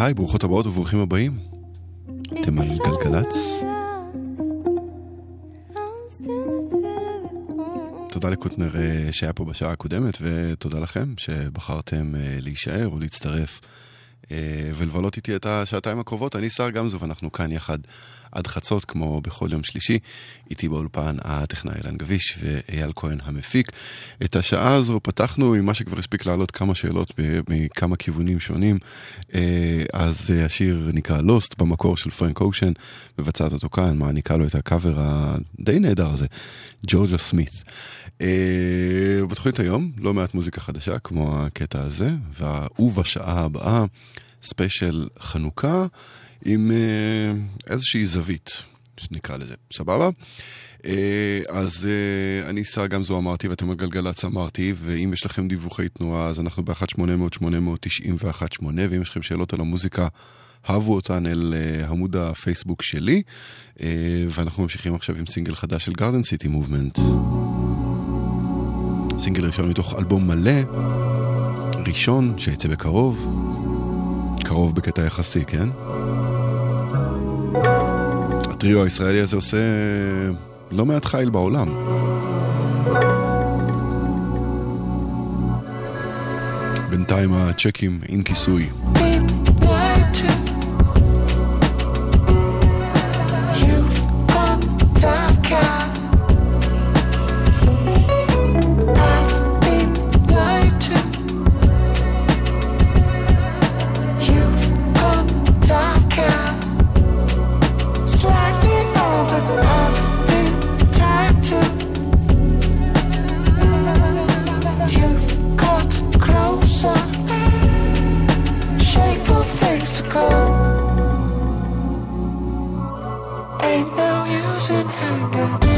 היי, ברוכות הבאות וברוכים הבאים. אתם על גלגלצ. תודה לקוטנר אה, שהיה פה בשעה הקודמת, ותודה לכם שבחרתם אה, להישאר ולהצטרף אה, ולבלות איתי את השעתיים הקרובות. אני שר גמזו ואנחנו כאן יחד עד חצות, כמו בכל יום שלישי. איתי באולפן הטכנאי אילן גביש ואייל כהן המפיק. את השעה הזו פתחנו עם מה שכבר הספיק לעלות כמה שאלות מכמה כיוונים שונים. אז השיר נקרא Lost במקור של פרנק אושן, מבצעת אותו כאן, מעניקה לו את הקאבר הדי נהדר הזה, ג'ורג'ה סמית. Uh, בתוכנית היום לא מעט מוזיקה חדשה כמו הקטע הזה, ובשעה הבאה ספיישל חנוכה עם uh, איזושהי זווית, נקרא לזה, סבבה? Uh, אז uh, אני סער גמזו אמרתי ואתם על גלגלצ אמרתי, ואם יש לכם דיווחי תנועה אז אנחנו ב-1-800-891-8, ואם יש לכם שאלות על המוזיקה הבו אותן אל עמוד הפייסבוק שלי, ואנחנו ממשיכים עכשיו עם סינגל חדש של גרדן סיטי מובמנט. סינגל ראשון מתוך אלבום מלא, ראשון שיצא בקרוב, קרוב בקטע יחסי, כן? הטריו הישראלי הזה עושה לא מעט חיל בעולם. בינתיים הצ'קים עם כיסוי. and hunger.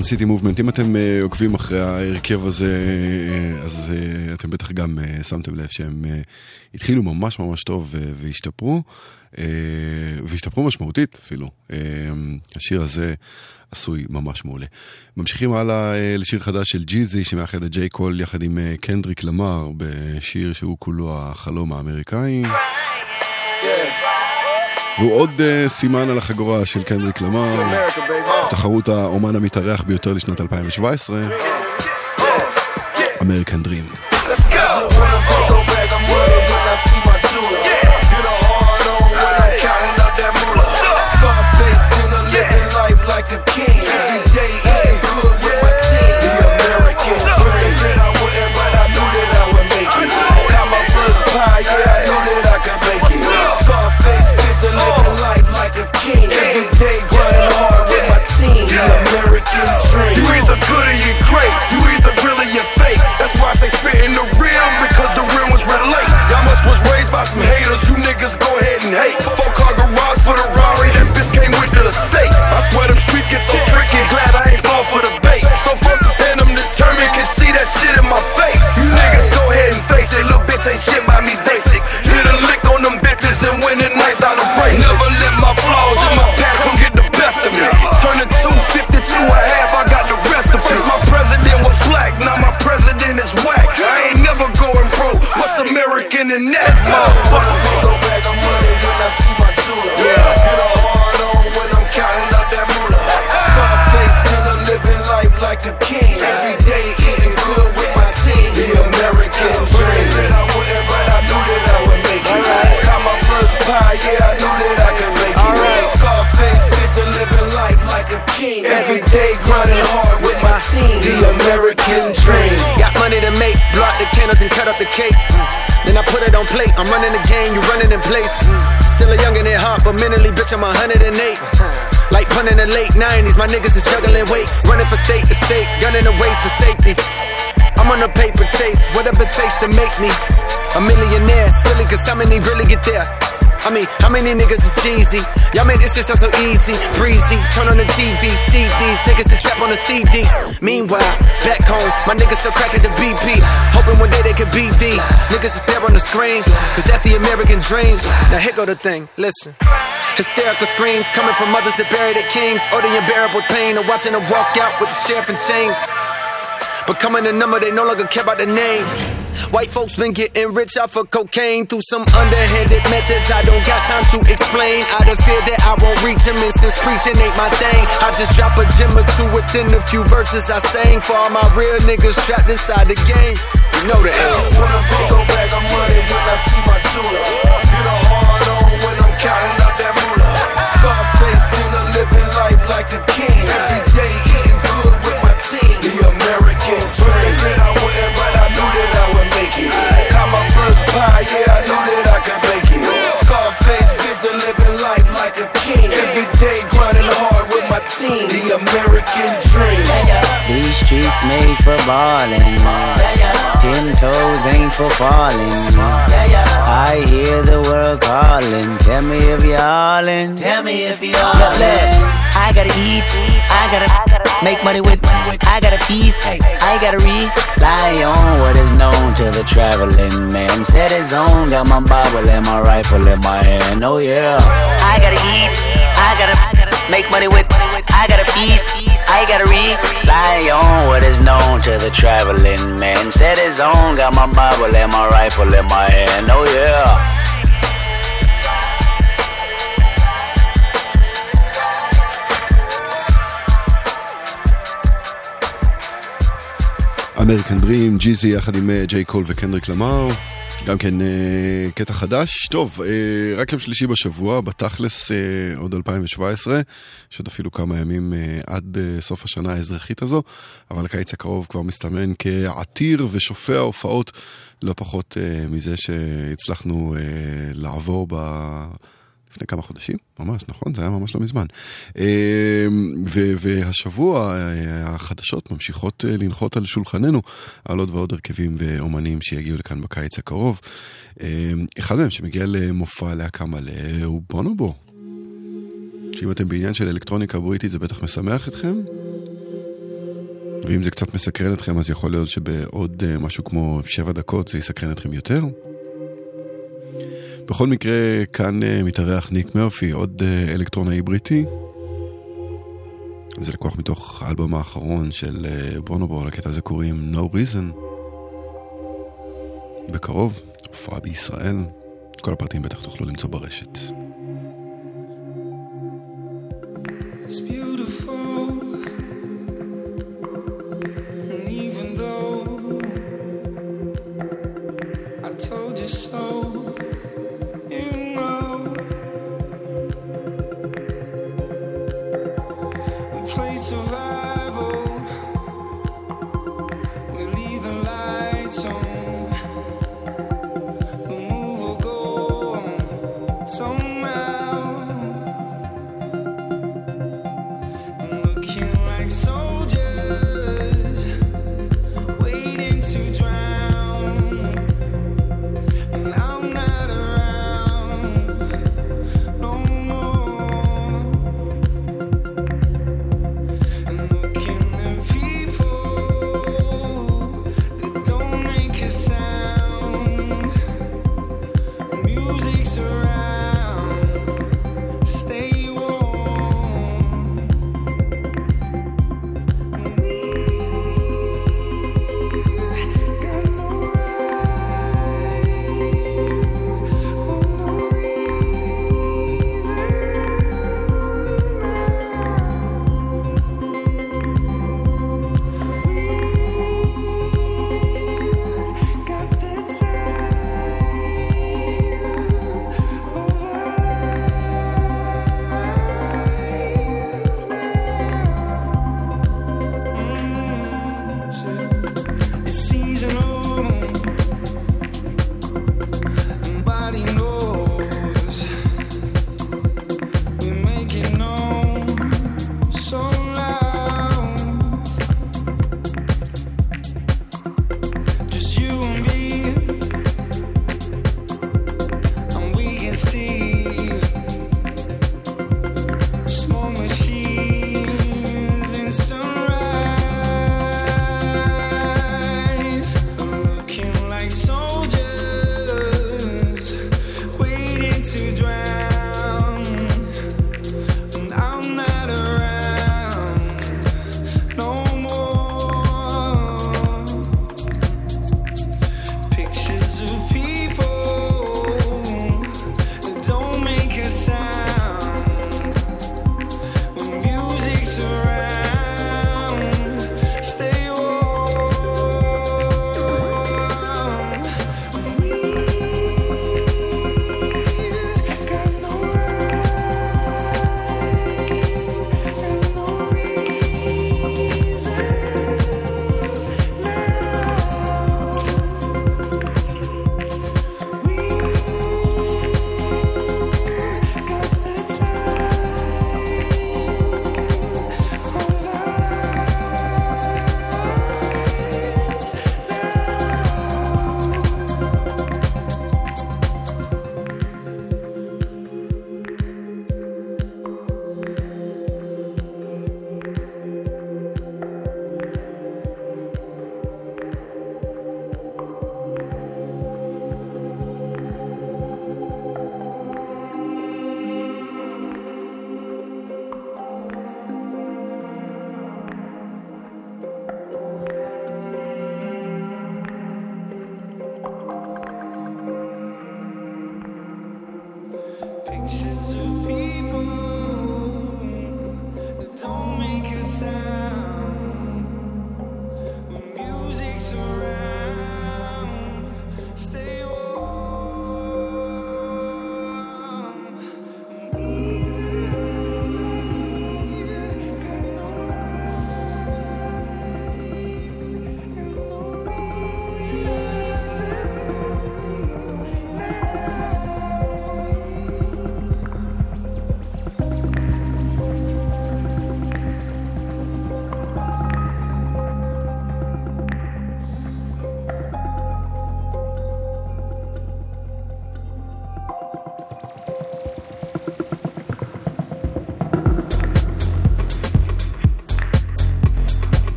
גארדן סיטי מובמנט, אם אתם uh, עוקבים אחרי ההרכב הזה, uh, אז uh, אתם בטח גם uh, שמתם לב שהם uh, התחילו ממש ממש טוב uh, והשתפרו, uh, והשתפרו משמעותית אפילו. Uh, השיר הזה עשוי ממש מעולה. ממשיכים הלאה uh, לשיר חדש של ג'יזי, שמאחד את ג'יי קול יחד עם uh, קנדריק למר, בשיר שהוא כולו החלום האמריקאי. והוא עוד uh, סימן על החגורה של קנדריק למר, תחרות האומן המתארח ביותר לשנת 2017, אמריקן דרים. Like a king, good or you great. You either real or fake. That's why I say spitting the real because the real ones relate. Y'all must was raised by some haters. You niggas go ahead and hate. Four car garage for the Rari. That bitch came with the estate. I swear them streets get so tricky. Glad I ain't fall for the bait. So focused and I'm determined. Can see that shit in my face. You niggas go ahead and face it. Little bitch ain't shit by me basic. In that, motherfucker? Go back, I'm money when I see my jeweler. Yeah. Hit a hard on when I'm counting out that moolah. Scarface, still a living life like a king. Every day eating good with my team. The American dream. Said I wouldn't, but I knew that I would make it. Got my first pie, yeah, I knew that I could make it. Scarface, still living life like a king. Every day grinding hard with my team. The American dream. Money to make, blow out the candles and cut up the cake. Mm. Then I put it on plate. I'm running the game, you running in place. Mm. Still a youngin' at heart. but mentally, bitch, I'm 108. Like punting the late 90s, my niggas is juggling weight. Running for state to state, gunning the ways for safety. I'm on a paper chase, whatever it takes to make me a millionaire. Silly, cause how many really get there? I mean, how many niggas is cheesy? Y'all made this shit sound so easy, breezy. Turn on the TV, see these niggas the trap on the CD. Meanwhile, back home, my niggas still cracking the BP. Hoping one day they could these niggas is there on the screen, cause that's the American dream. Now here go the thing, listen. Hysterical screams coming from mothers that bury their kings, or the unbearable pain of watching them walk out with the sheriff in chains. Becoming a number, they no longer care about the name. White folks been getting rich off of cocaine through some underhanded methods I don't got time to explain. Out of fear that I won't reach them, and since preaching ain't my thing, I just drop a gem or two within a few verses I sang for all my real niggas trapped inside the game. You know the end. When I bag of money, when I see my with. The American dream. These streets made for ballin'. Ten toes ain't for falling. I hear the world calling. Tell me if you're all in. Tell me if you're all in. I gotta eat. I gotta make money with. I gotta feast. I gotta rely on what is known to the traveling man. Set his own. Got my Bible and my rifle in my hand. Oh yeah. I gotta eat. I gotta make money with. I gotta feast. I gotta rely on what is known to the traveling man. Set his own, got my Bible and my rifle in my hand. Oh yeah. אמריקן דרים, ג'יזי יחד עם אה, ג'יי קול וקנדריק למר. גם כן אה, קטע חדש. טוב, אה, רק יום שלישי בשבוע, בתכלס אה, עוד 2017, יש עוד אפילו כמה ימים עד סוף השנה האזרחית הזו, אבל הקיץ הקרוב כבר מסתמן כעתיר ושופע הופעות, לא פחות מזה שהצלחנו לעבור ב... לפני כמה חודשים, ממש, נכון? זה היה ממש לא מזמן. אה, ו- והשבוע אה, החדשות ממשיכות אה, לנחות על שולחננו על עוד ועוד הרכבים ואומנים שיגיעו לכאן בקיץ הקרוב. אחד מהם שמגיע למופע להקה מלא הוא בונובו. שאם אתם בעניין של אלקטרוניקה בריטית זה בטח משמח אתכם. ואם זה קצת מסקרן אתכם אז יכול להיות שבעוד משהו כמו שבע דקות זה יסקרן אתכם יותר. בכל מקרה, כאן uh, מתארח ניק מרפי, עוד uh, אלקטרונאי בריטי. זה לקוח מתוך האלבום האחרון של uh, בונובו, לקטע הזה קוראים No Reason. בקרוב, הופעה בישראל. כל הפרטים בטח תוכלו למצוא ברשת. It's beautiful.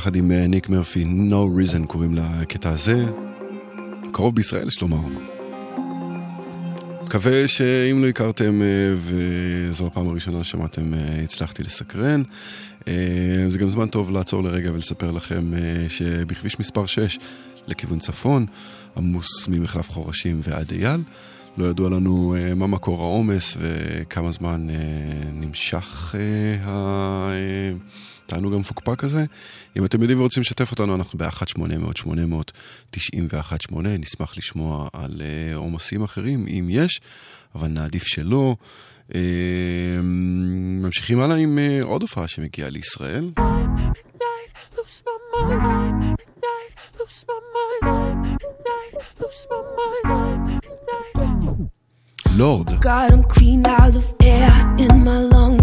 בונובו יחד עם אה, ניק מרפי, No Reason קוראים לקטע הזה. קרוב בישראל, יש לומר. מקווה שאם לא הכרתם אה, וזו הפעם הראשונה ששמעתם, אה, הצלחתי לסקרן. זה גם זמן טוב לעצור לרגע ולספר לכם שבכביש מספר 6 לכיוון צפון, עמוס ממחלף חורשים ועד אייל. לא ידוע לנו מה מקור העומס וכמה זמן נמשך התענוג uh, המפוקפק הזה. אם אתם יודעים ורוצים לשתף אותנו, אנחנו ב-1-800-891-8, נשמח לשמוע על uh, עומסים אחרים, אם יש, אבל נעדיף שלא. Uh, ממשיכים הלאה עם uh, עוד הופעה שמגיעה לישראל. lose my mind, night, lose my mind, night, lose my mind, night. Lord. Got them clean out of air in my lungs.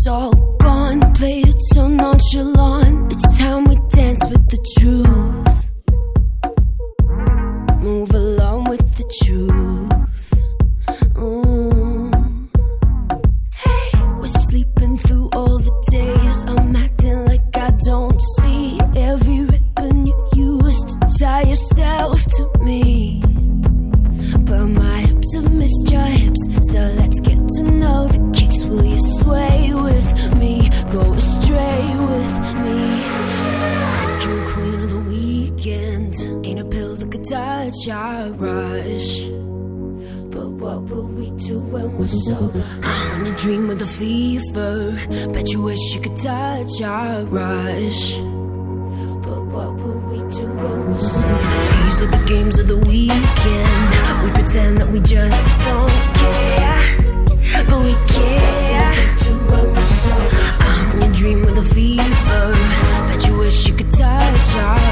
It's all gone. Played it so nonchalant. It's time we dance with the truth. Move along with the truth. Mm. Hey, we're sleeping through all the days. I'm acting like I don't see every ribbon you used to tie yourself to me. But my hips have missed your hips, so let's touch our rush. But what will we do when we're sober? When you dream with a fever, bet you wish you could touch our rush. But What will we do when we're sober? These are the games of the weekend. We pretend that we just don't care, but we care. When you dream with a fever, bet you wish you could touch our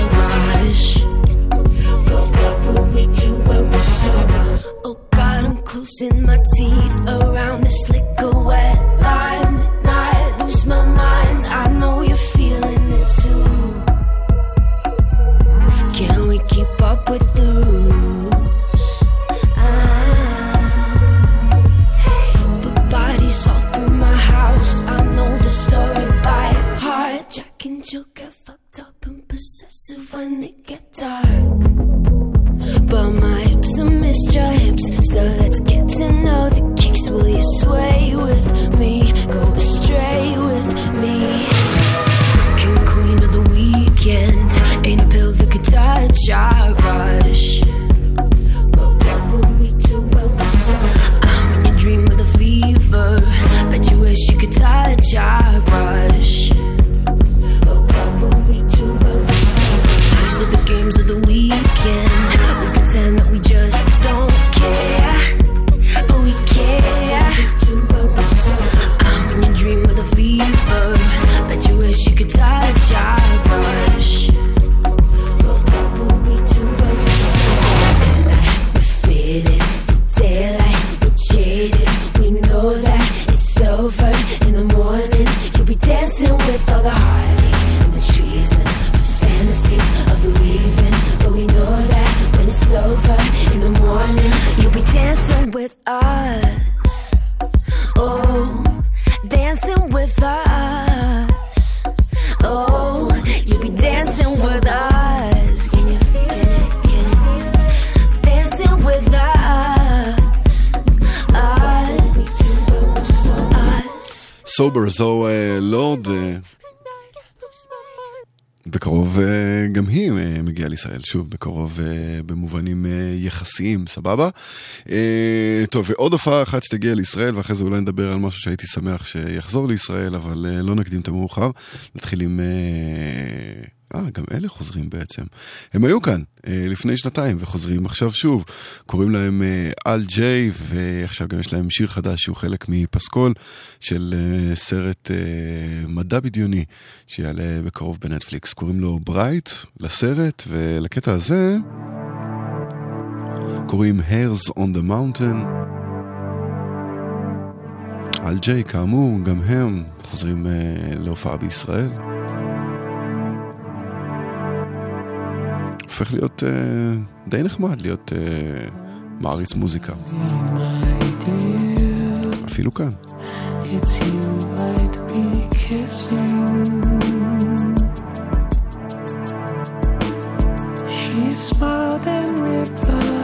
in my teeth. Oh. לישראל, שוב, בקרוב אה, במובנים יחסיים, סבבה? טוב, ועוד הופעה אחת שתגיע לישראל, ואחרי זה אולי נדבר על משהו שהייתי שמח שיחזור לישראל, אבל לא נקדים את המאוחר. נתחיל עם... גם אלה חוזרים בעצם. הם היו כאן אה, לפני שנתיים וחוזרים עכשיו שוב. קוראים להם אה, אל ג'יי, ועכשיו גם יש להם שיר חדש שהוא חלק מפסקול של אה, סרט אה, מדע בדיוני שיעלה בקרוב בנטפליקס. קוראים לו ברייט לסרט, ולקטע הזה קוראים Hairs on the Mountain. אל ג'יי, כאמור, גם הם חוזרים אה, להופעה בישראל. הופך להיות אה, די נחמד להיות אה, מעריץ מוזיקה. אפילו כאן. It's you I'd be kissing. She smiled and replied.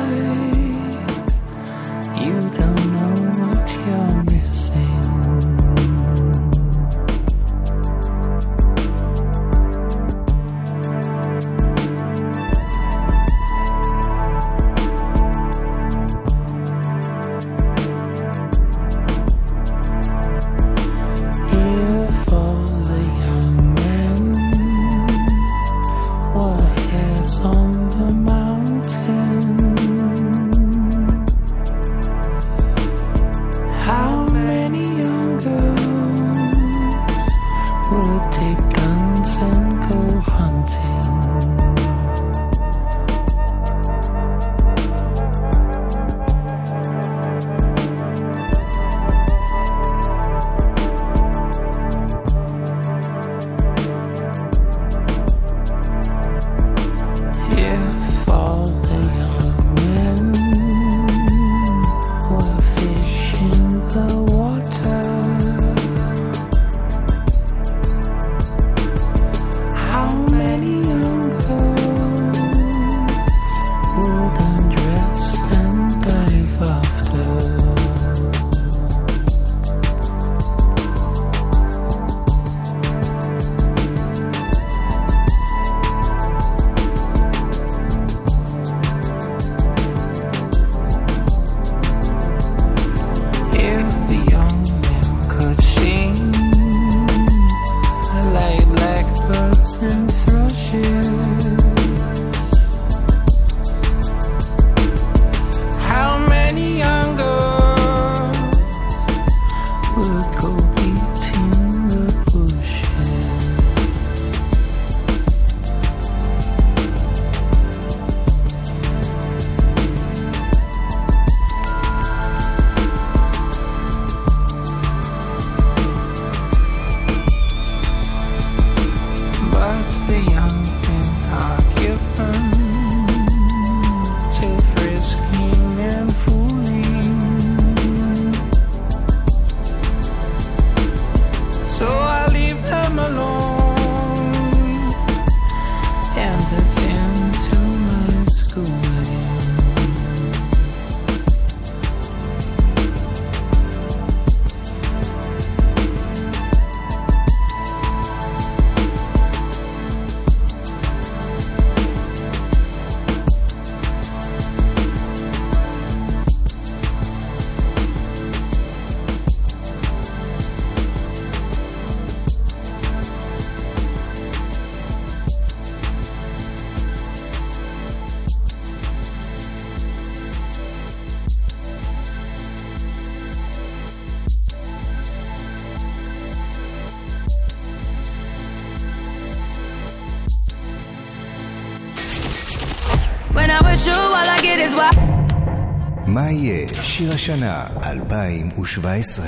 שיר השנה 2017?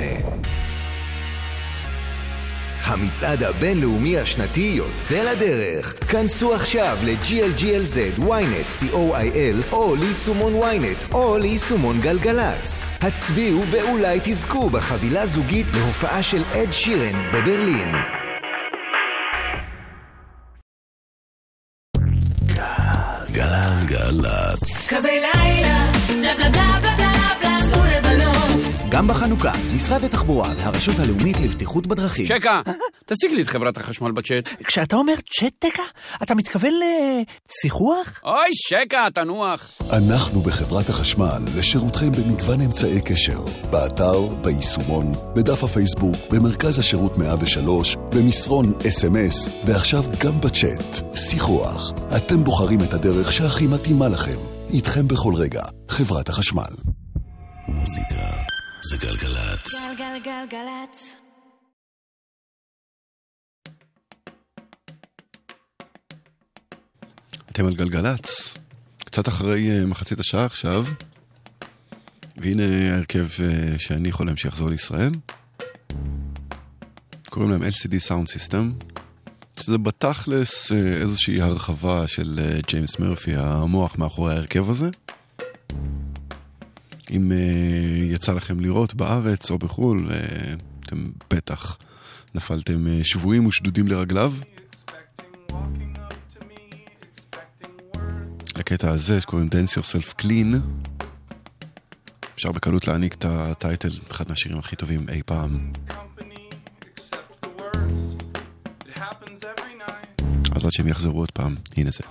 המצעד הבינלאומי השנתי יוצא לדרך. כנסו עכשיו ל-GLGLZ, ynet, co.il, או ליישומון ynet, או ליישומון גלגלצ. הצביעו ואולי תזכו בחבילה זוגית להופעה של אד שירן בברלין. גם בחנוכה, משרד התחבורה והרשות הלאומית לבטיחות בדרכים. שקה, תשיג לי את חברת החשמל בצ'אט. כשאתה אומר צ'טקה, אתה מתכוון לשיחוח? אוי, שקה, תנוח. אנחנו בחברת החשמל לשירותכם במגוון אמצעי קשר, באתר, ביישומון, בדף הפייסבוק, במרכז השירות 103, במסרון אס.אם.אס, ועכשיו גם בצ'אט, שיחוח. אתם בוחרים את הדרך שהכי מתאימה לכם. איתכם בכל רגע, חברת החשמל. מוזיקה זה גלגלצ. גלגלגלגלצ. אתם על גלגלצ, קצת אחרי אה, מחצית השעה עכשיו, והנה ההרכב אה, שאני חולם שיחזור לישראל. קוראים להם LCD Sound System, שזה בתכלס אה, איזושהי הרחבה של ג'יימס מרפי, המוח מאחורי ההרכב הזה. אם אה, יצא לכם לראות בארץ או בחו"ל, אה, אתם בטח נפלתם אה, שבויים ושדודים לרגליו. לקטע הזה שקוראים Dance Yourself Clean, אפשר בקלות להעניק את הטייטל, אחד מהשירים הכי טובים אי פעם. אז עד שהם יחזרו עוד פעם, הנה זה.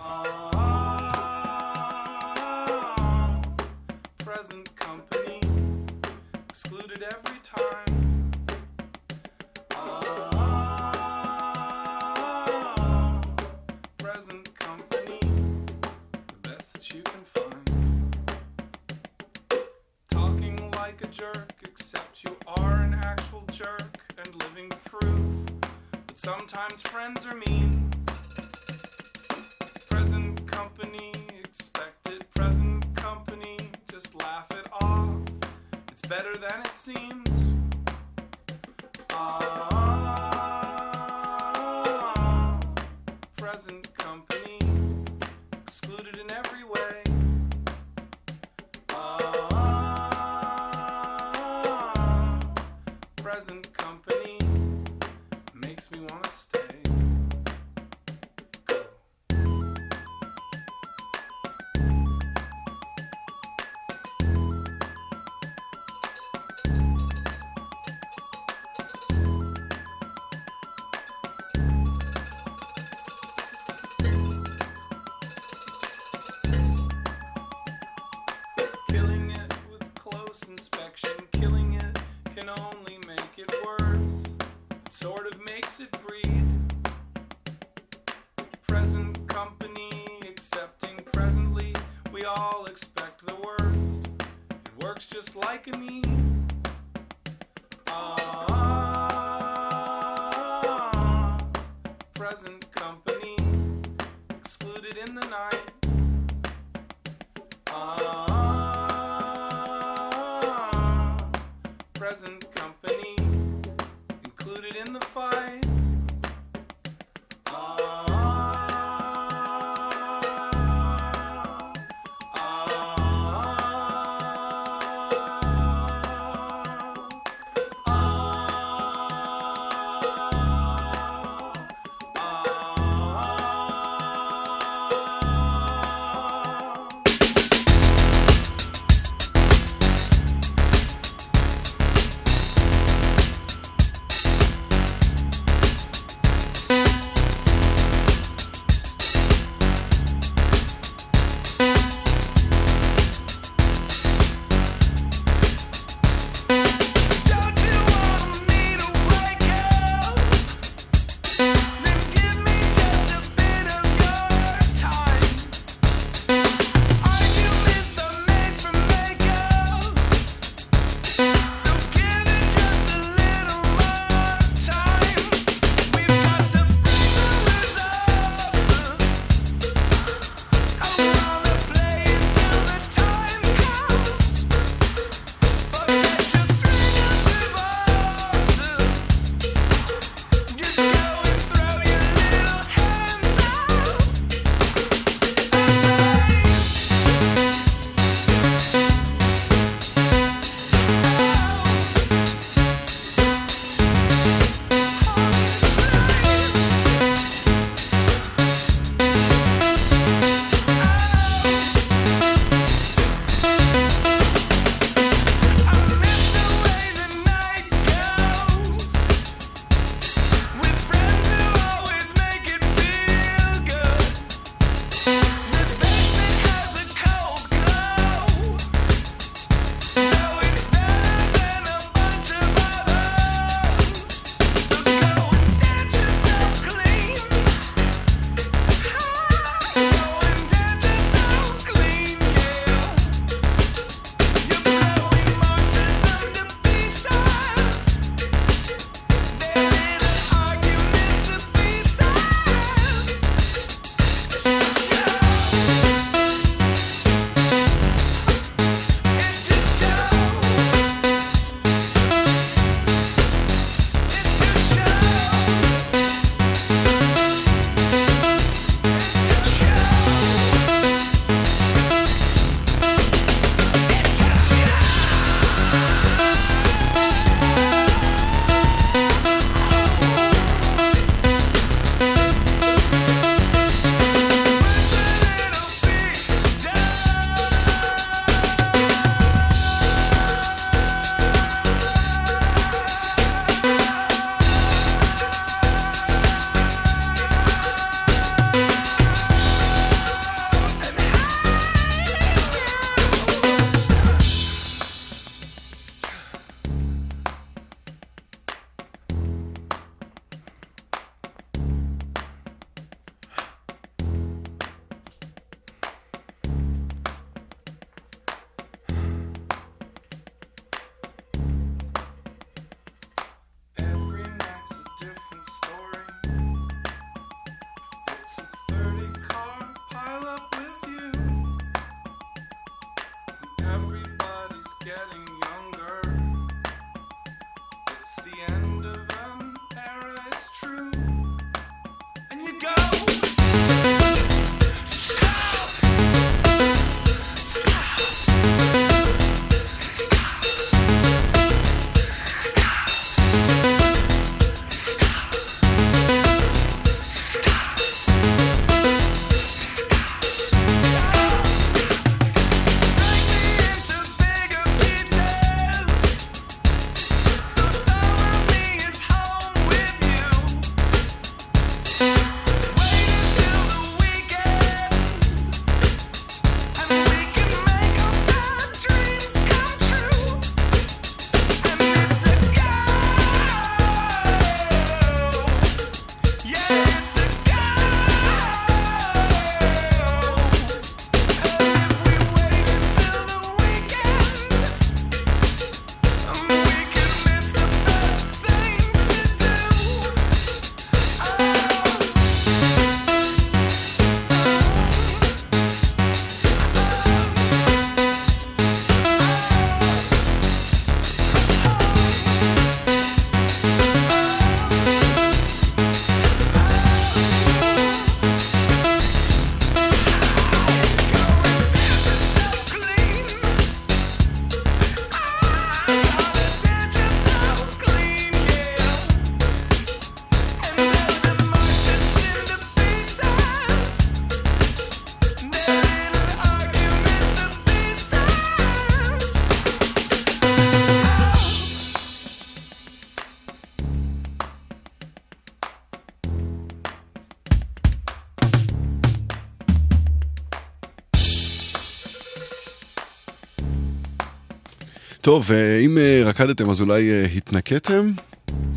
טוב, אה, אם אה, רקדתם אז אולי אה, התנקיתם,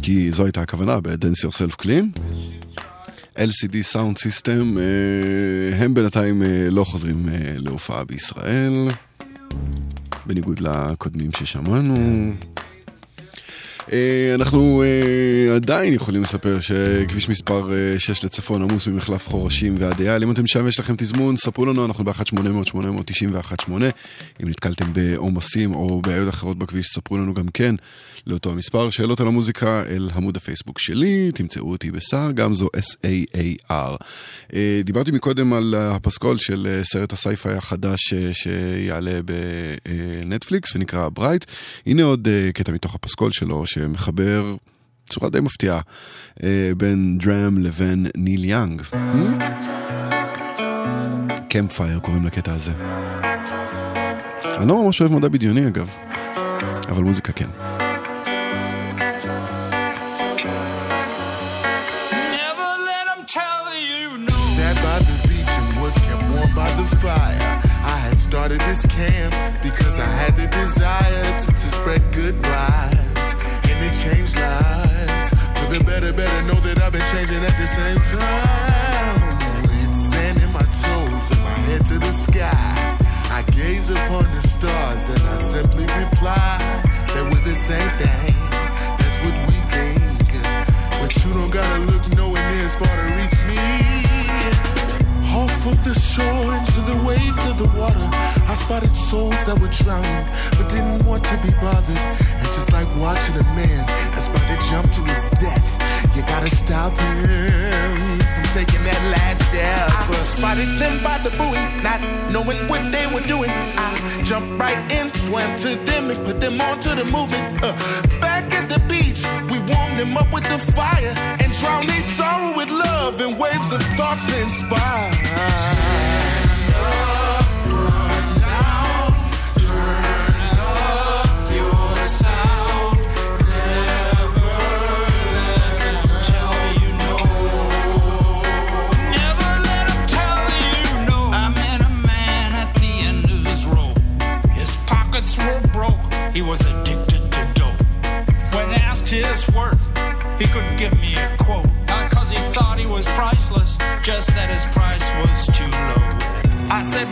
כי זו הייתה הכוונה ב-Dance Yourself Clean. LCD Sound System, הם בינתיים לא חוזרים להופעה בישראל, בניגוד לקודמים ששמענו. אה, אנחנו אה, עדיין יכולים לספר שכביש מספר אה, 6 לצפון עמוס ממחלף חורשים ועד אייל. אם אתם שם יש לכם תזמון, ספרו לנו, אנחנו ב-1-800-891-8. אם נתקלתם בעומסים או בעיות אחרות בכביש, ספרו לנו גם כן לאותו המספר. שאלות על המוזיקה אל עמוד הפייסבוק שלי, תמצאו אותי בסער גמזו S-A-A-R. אה, דיברתי מקודם על הפסקול של אה, סרט ה sci-fi החדש אה, שיעלה בנטפליקס ונקרא Bright. הנה עוד אה, קטע מתוך הפסקול שלו שמחבר בצורה די מפתיעה אה, בין דראם לבין ניל יאנג. קמפפייר קוראים לקטע הזה. אני לא ממש אוהב מדע בדיוני אגב, אבל מוזיקה כן. Started this camp because I had the desire to, to spread good vibes and it changed lives. For the better, better know that I've been changing at the same time. Sand in my toes and my head to the sky. I gaze upon the stars and I simply reply that we're the same thing. That's what we think. But you don't gotta look nowhere near as far to reach me. Off of the shore into the waves of the water, I spotted souls that were drowning, but didn't want to be bothered. It's just like watching a man that's about to jump to his death. You gotta stop him from taking that last step. I spotted them by the buoy, not knowing what they were doing. I jumped right in, swam to them, and put them onto the movement. Uh, up with the fire and drowned their sorrow with love and waves of thoughts inspire. I met a man at the end of his rope. His pockets were broke. He was addicted to dope. When asked his worth, he couldn't give me a quote. Not cause he thought he was priceless, just that his price was too low. I said,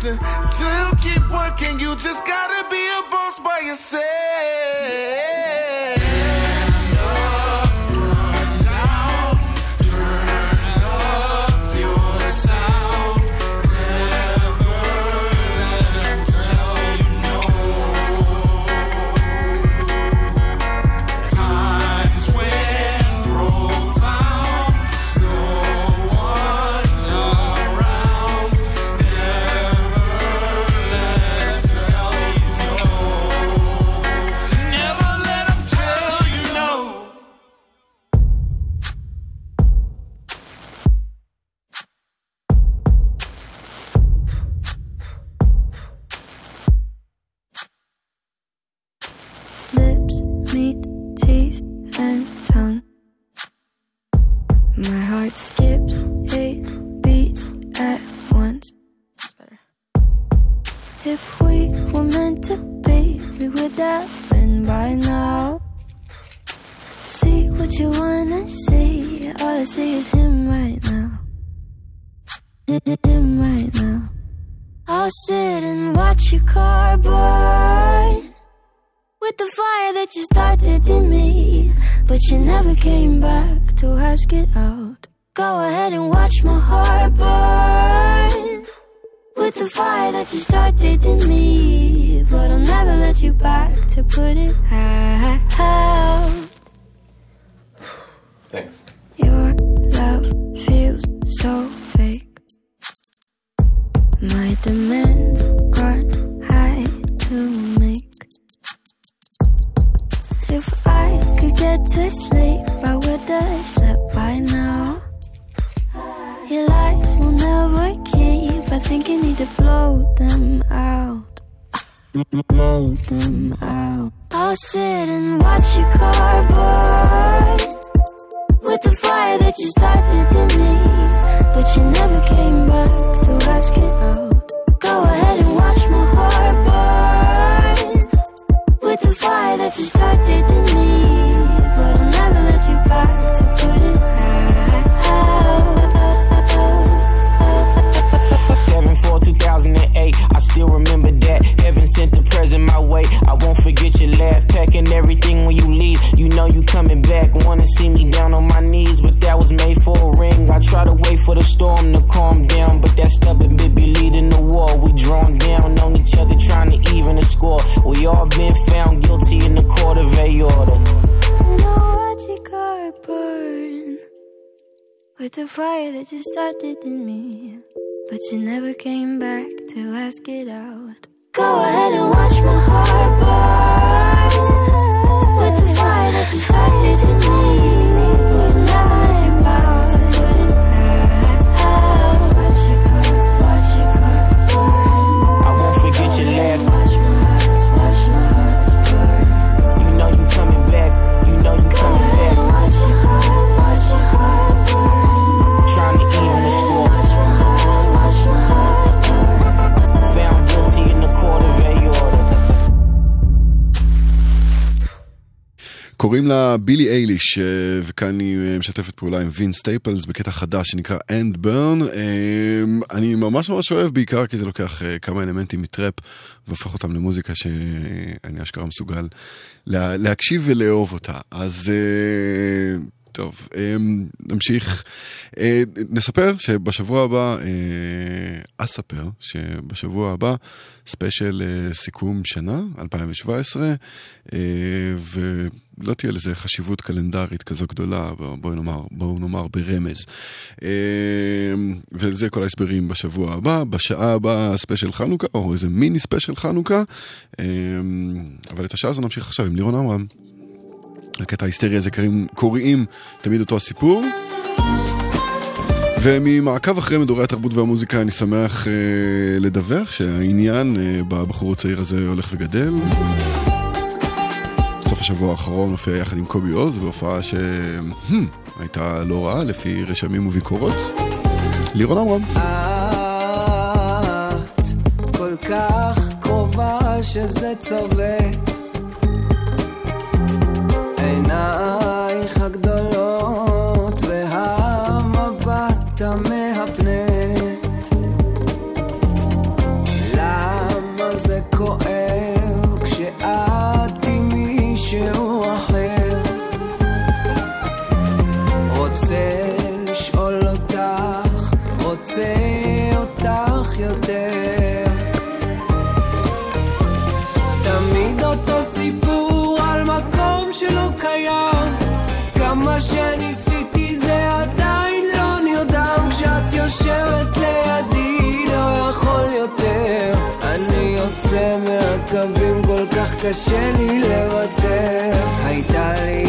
Still keep working, you just gotta be a boss by yourself. That you started in me. But you never came back to ask it out. Go ahead and watch my heart burn with the fire that you started in me. But I'll never let you back to put it out. Thanks. Your love feels so fake. My demands aren't high to make. Get to sleep, I would have slept by now. Your lies will never keep. I think you need to blow them out. Blow them out. I'll sit and watch car burn with the fire that you started in me. But you never came back to ask it out. Go ahead and watch my heart burn with the fire that you started in me. We drawn down on each other, trying to even the score. We all been found guilty in the court of a order. Your car burn with the fire that you started in me. But you never came back to ask it out. Go ahead and watch my heart burn with the fire that you started in me. קוראים לה בילי אייליש, אה, וכאן היא אה, משתפת פעולה עם וינס סטייפלס בקטע חדש שנקרא And Burn. אני ממש ממש אוהב בעיקר כי זה לוקח אה, כמה אלמנטים מטראפ והופך אותם למוזיקה שאני אשכרה מסוגל לה, להקשיב ולאהוב אותה. אז אה, טוב, אה, נמשיך. אה, נספר שבשבוע הבא, אה, אספר שבשבוע הבא ספיישל אה, סיכום שנה, 2017, אה, ולא תהיה לזה חשיבות קלנדרית כזו גדולה, בואו נאמר, בואו נאמר ברמז. וזה כל ההסברים בשבוע הבא. בשעה הבאה ספיישל חנוכה, או איזה מיני ספיישל חנוכה, אבל את השעה הזו נמשיך עכשיו עם לירון עמרם. הקטע ההיסטרי הזה קוראים, קוראים תמיד אותו הסיפור. וממעקב אחרי מדורי התרבות והמוזיקה אני שמח אה, לדווח שהעניין אה, בבחור הצעיר הזה הולך וגדל. בסוף השבוע האחרון הופיע יחד עם קובי עוז בהופעה שהייתה לא רעה לפי רשמים וביקורות. לירון עמרם. את כל כך קרובה שזה צובט ah. קשה לי לוותר. הייתה לי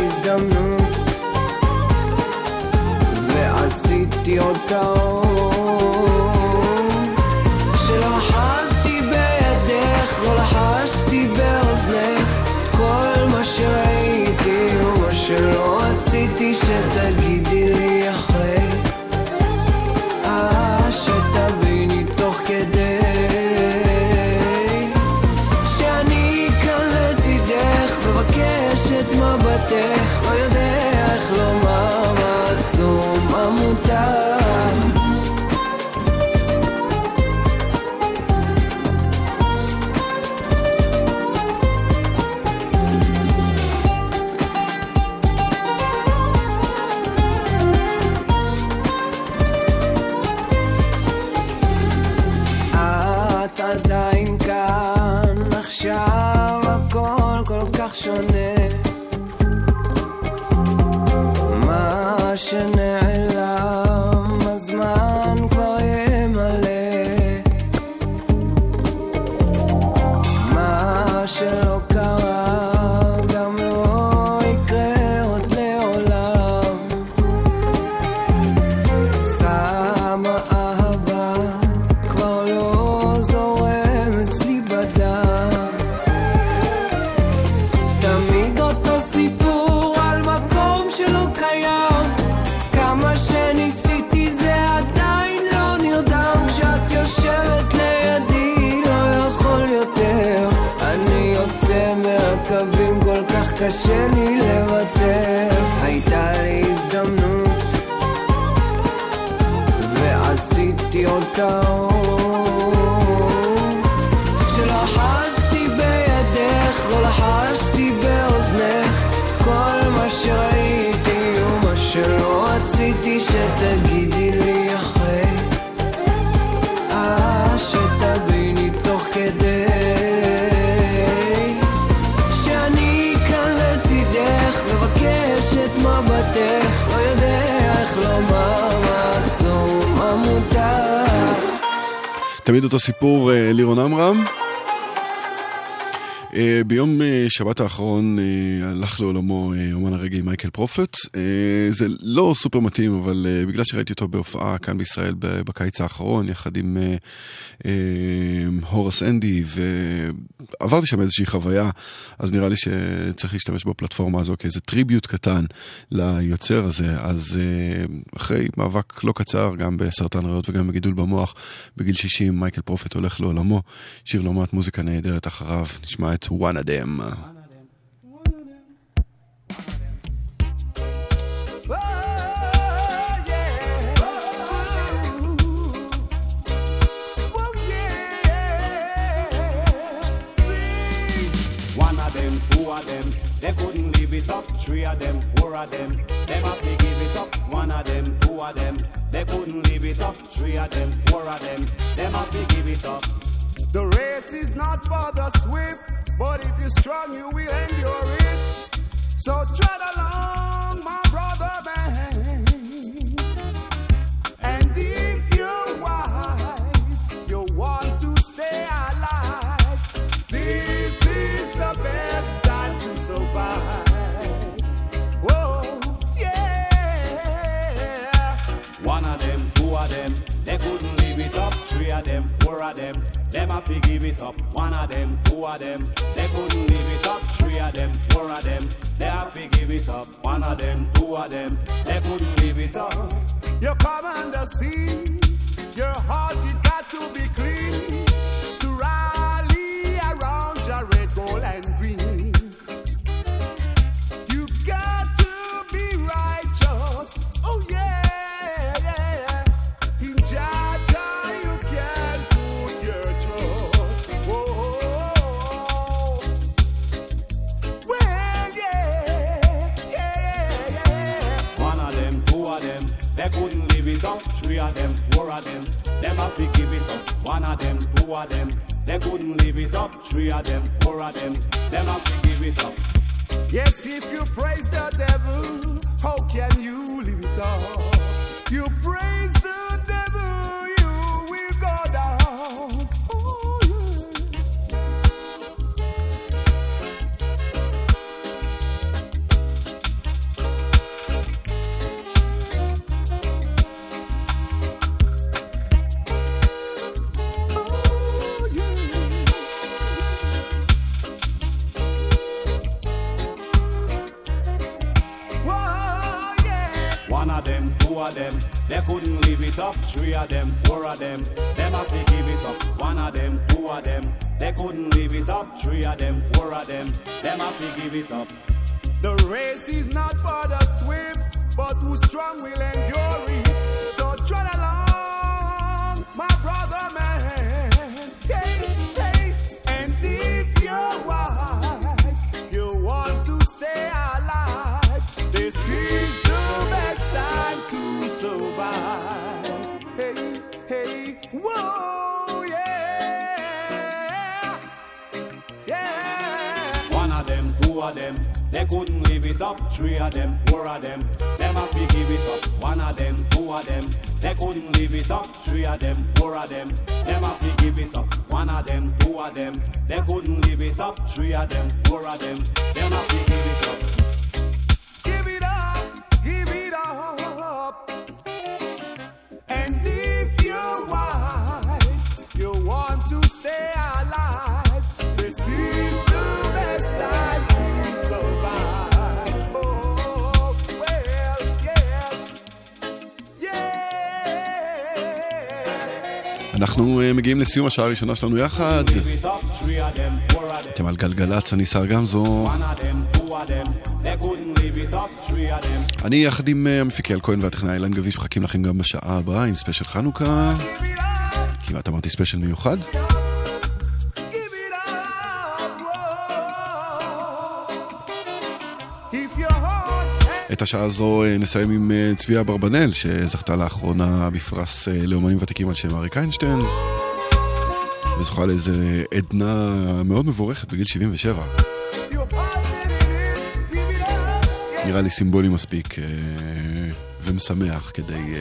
תמיד אותו סיפור, אה, לירון עמרם. אה, ביום אה, שבת האחרון אה, הלך לעולמו אה, אומן הרגעי מייקל פרופט. אה, זה לא סופר מתאים, אבל בגלל שראיתי אותו בהופעה כאן בישראל בקיץ האחרון, יחד עם הורס אנדי, ועברתי שם איזושהי חוויה, אז נראה לי שצריך להשתמש בפלטפורמה הזו כאיזה טריביוט קטן ליוצר הזה. אז אחרי מאבק לא קצר, גם בסרטן ריאות וגם בגידול במוח, בגיל 60 מייקל פרופט הולך לעולמו. שיר מעט מוזיקה נהדרת אחריו, נשמע את one of them. They couldn't live it up. Three of them, four of them, them have to give it up. One of them, two of them, they couldn't live it up. Three of them, four of them, them have to give it up. The race is not for the swift, but if you're strong, you will endure it. So tread along, my have to give it up. One of them, two of them, they couldn't give it up. Three of them, four of them, they have to give it up. One of them, two of them, they couldn't give it up. You come and see your heart, it got to be clean of them, them have to give it up. One of them, two of them, they couldn't live it up. Three of them, four of them, them have to give it up. Yes, if you praise the devil, how can you live it up? You praise the devil, of them, they couldn't leave it up. Three of them, four of them, them have to give it up. One of them, two of them, they couldn't leave it up. Three of them, four of them, them have to give it up. The race is not for the swift, but who strong will endure it. Of them, they couldn't leave it up. Three of them, four of them, them have to give it up. One of them, two of them, they couldn't leave it up. Three of them, four of them, them have to give it up. One of them, two of them, they couldn't leave it up. Three of them, four of them, them have to give it up. Give it up, give it up. And if you're wise, you want to stay אנחנו אה, מגיעים לסיום השעה הראשונה שלנו יחד. אתם על גלגלצ, אני סער גמזו. אני יחד עם אה, המפיק אייל כהן והטכנאי אילן גביש מחכים לכם גם בשעה הבאה עם ספיישל חנוכה. כמעט אמרתי ספיישל מיוחד. את השעה הזו אה, נסיים עם אה, צביה אברבנאל, שזכתה לאחרונה בפרס אה, לאומנים ותיקים על שם אריק איינשטיין, וזוכה לאיזה עדנה מאוד מבורכת בגיל 77. נראה לי סימבולי מספיק ומשמח כדי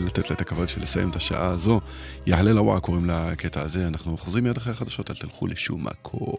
לתת לה את הכבוד של לסיים את השעה הזו. יעלה לוואה קוראים לקטע הזה, אנחנו חוזרים מיד אחרי החדשות, אל תלכו לשום מקום.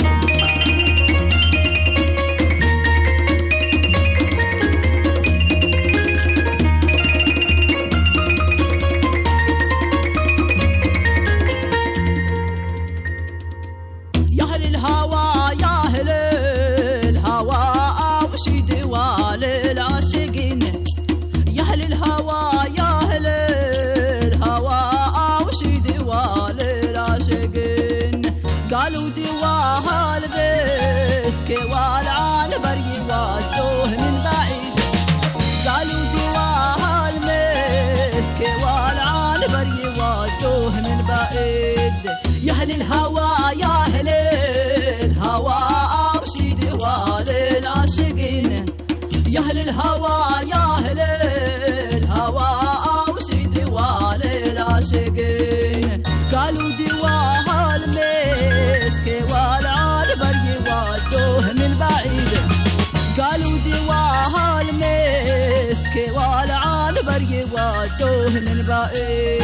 ơi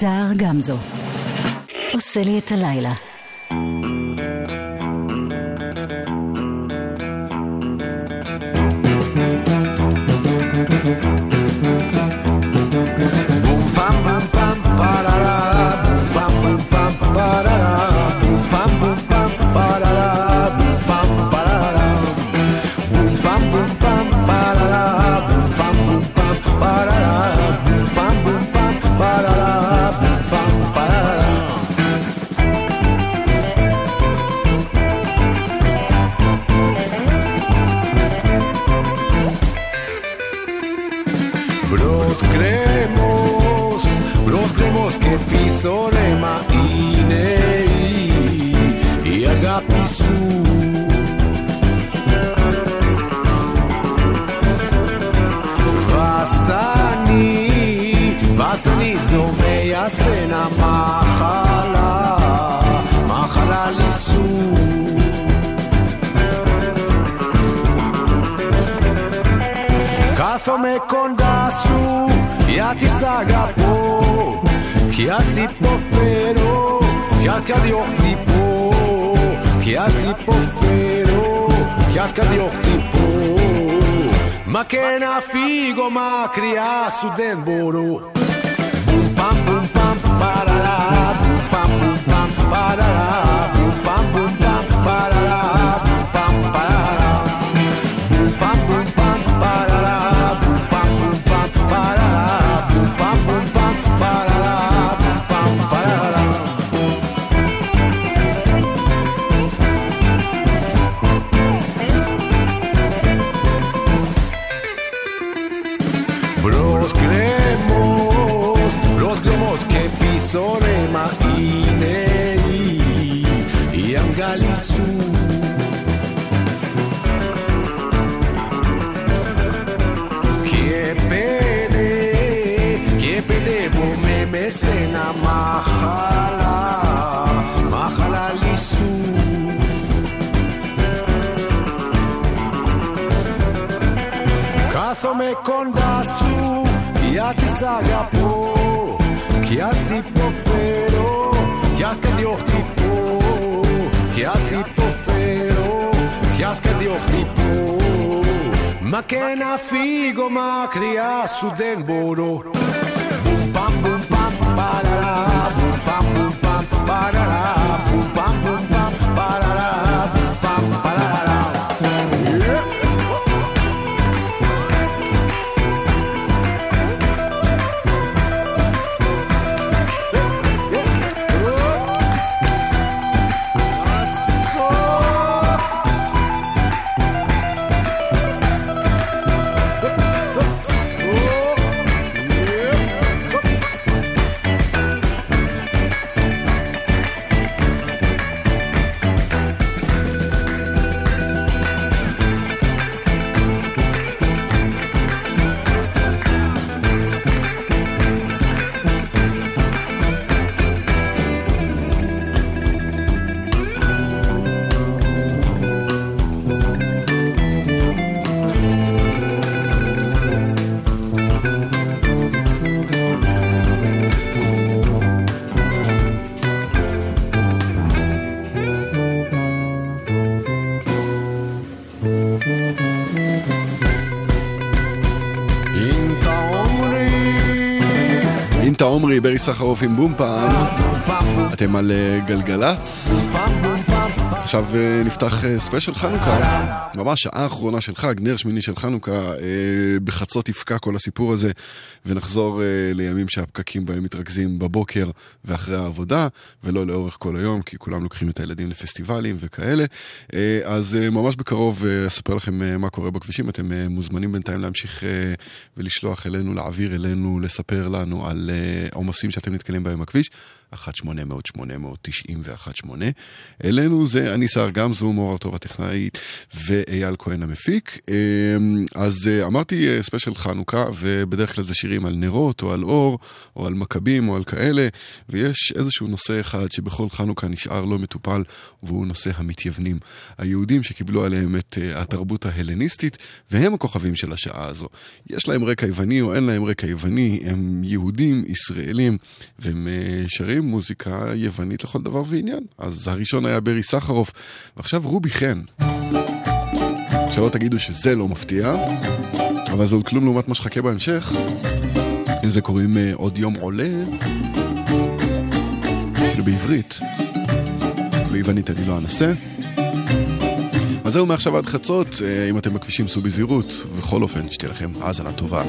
סער גמזו. עושה לי את הלילה. הסיפופרו, יחד יוכתי פה, כי הסיפופרו, di יוכתי po. Ma che na figo, ma cria su den boro. Bum pam bum pam pararà. Αγαπώ Κι ας υποφέρω, κι ας κατιοχτυπώ Κι ας υποφέρω, κι ας κατιοχτυπώ Μα και να φύγω μακριά σου δεν μπορώ. Μπουμ παμ μπουμ παμ παραρά Μπουμ παμ μπουμ παμ παραρά Μπουμ παμ μπουμ אינטה עומרי, ברי סחרוף עם בום פעם. אתם על אה, גלגלצ. עכשיו אה, נפתח אה, ספיישל חנוכה. ממש שעה האחרונה של חג, נר שמיני של חנוכה. אה, בחצות יפקע כל הסיפור הזה, ונחזור אה, לימים שהפקקים בהם מתרכזים בבוקר ואחרי העבודה, ולא לאורך כל היום, כי כולם לוקחים את הילדים לפסטיבלים וכאלה. אה, אז אה, ממש בקרוב אה, אספר לכם אה, מה קורה בכבישים. אתם אה, מוזמנים בינתיים להמשיך אה, ולשלוח אלינו, להעביר אלינו, לספר לנו על אה, עומסים שאתם נתקלים בהם בכביש. 1-800-891-8. אלינו זה אני שר גמזו, מור ארטוב הטכנאית ואייל כהן המפיק. אמ, אז אה, אמרתי אה, ספיישל חנוכה, ובדרך כלל זה שירים על נרות או על אור או על מכבים או על כאלה, ויש איזשהו נושא אחד שבכל חנוכה נשאר לא מטופל, והוא נושא המתייוונים. היהודים שקיבלו עליהם את אה, התרבות ההלניסטית, והם הכוכבים של השעה הזו. יש להם רקע יווני או אין להם רקע יווני, הם יהודים, ישראלים, והם אה, שרים מוזיקה יוונית לכל דבר ועניין. אז הראשון היה ברי סחרוף, ועכשיו רובי חן. שלא תגידו שזה לא מפתיע, אבל זה עוד כלום לעומת מה שחכה בהמשך. לזה קוראים אה, עוד יום עולה, כאילו בעברית. ביוונית אני לא אנסה. אז זהו מעכשיו עד חצות, אה, אם אתם בכבישים סעו בזהירות, ובכל אופן, שתהיה לכם האזנה טובה.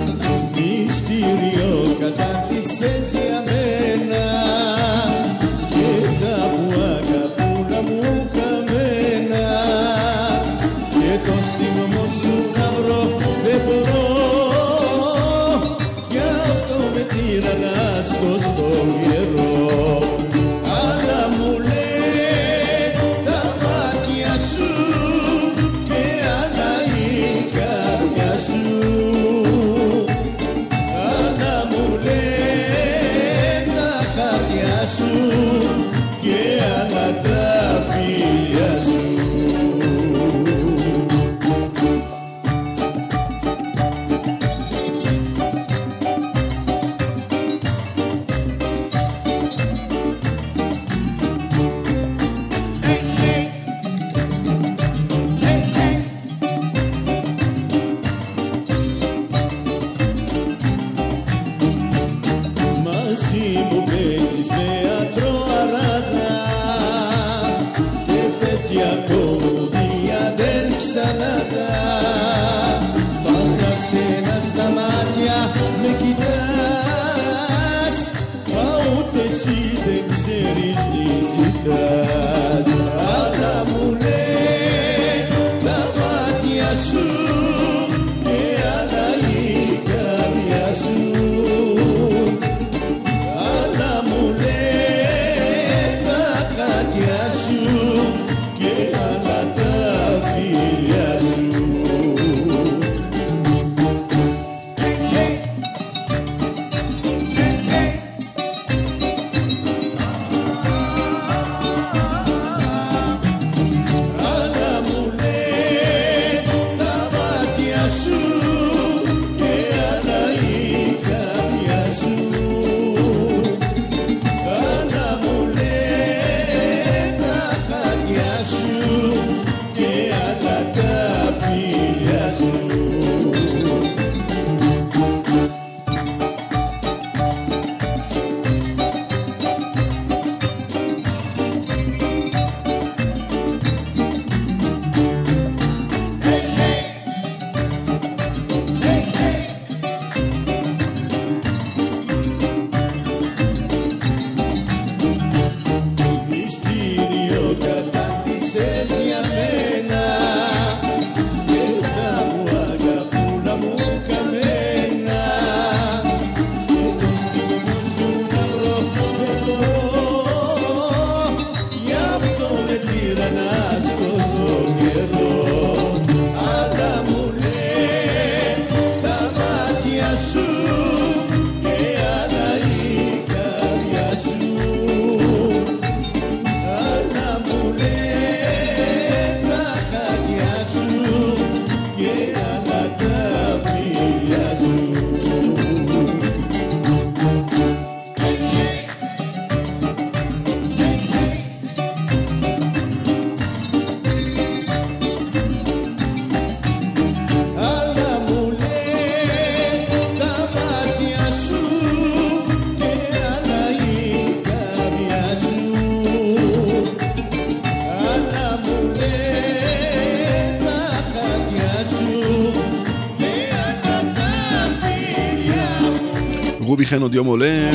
חן עוד יום עולה.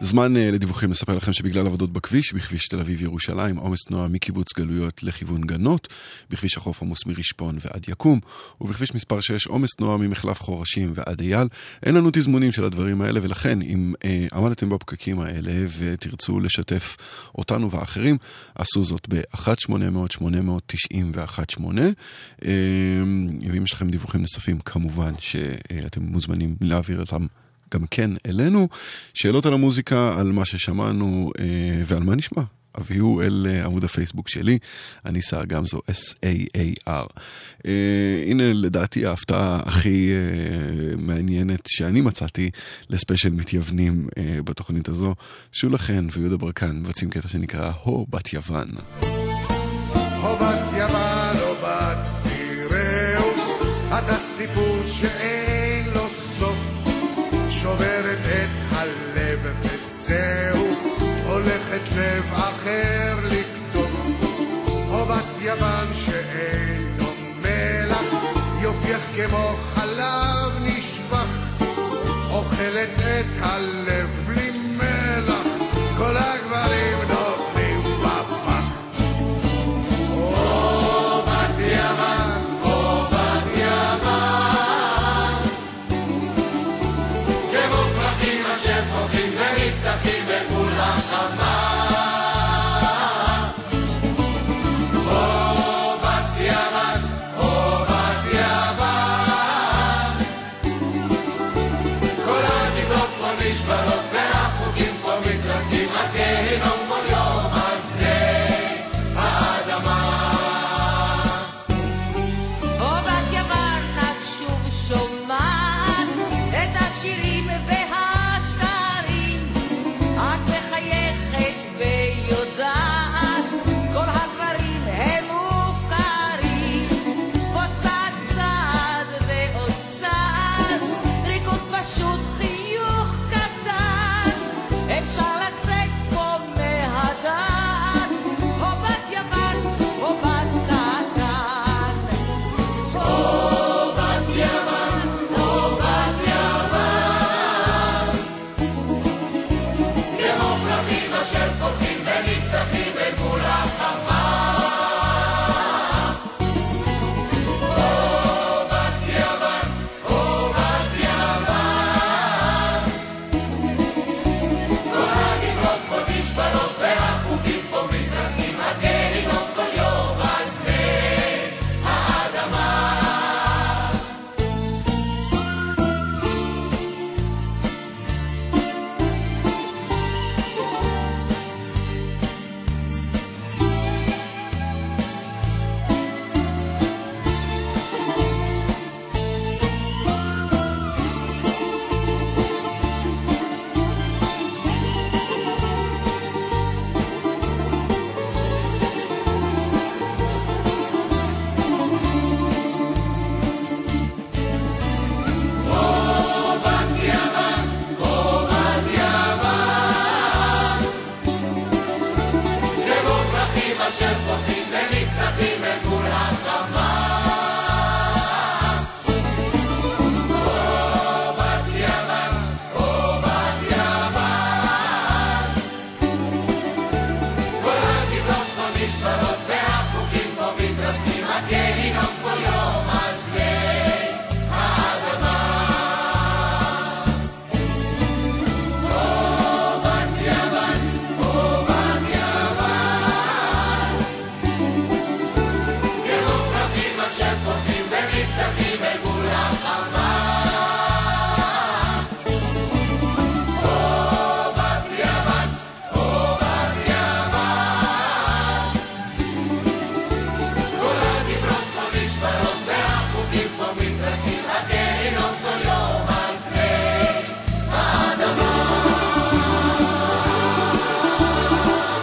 זמן אה, לדיווחים לספר לכם שבגלל עבודות בכביש, בכביש תל אביב-ירושלים, עומס תנועה מקיבוץ גלויות לכיוון גנות, בכביש החוף עמוס מרשפון ועד יקום, ובכביש מספר 6 עומס תנועה ממחלף חורשים ועד אייל. אין לנו תזמונים של הדברים האלה, ולכן אם אה, עמדתם בפקקים האלה ותרצו לשתף אותנו ואחרים, עשו זאת ב-1-800-890-118. אה, יש לכם דיווחים נוספים, כמובן שאתם מוזמנים להעביר אותם גם כן אלינו. שאלות על המוזיקה, על מה ששמענו אה, ועל מה נשמע. הביאו אל אה, עמוד הפייסבוק שלי, אני שר גמזו, S-A-A-R. אה, הנה לדעתי ההפתעה הכי אה, מעניינת שאני מצאתי לספיישל מתייוונים אה, בתוכנית הזו. שולה חן ויהודה ברקן מבצעים קטע שנקרא הו בת יוון. או בת יוון או בת פיראוס, את הסיפור שאין שוברת את הלב וזהו, הולכת לב אחר לקטוף. או בת יוון שאין לו מלח, יופייך כמו חלב נשפך, אוכלת את הלב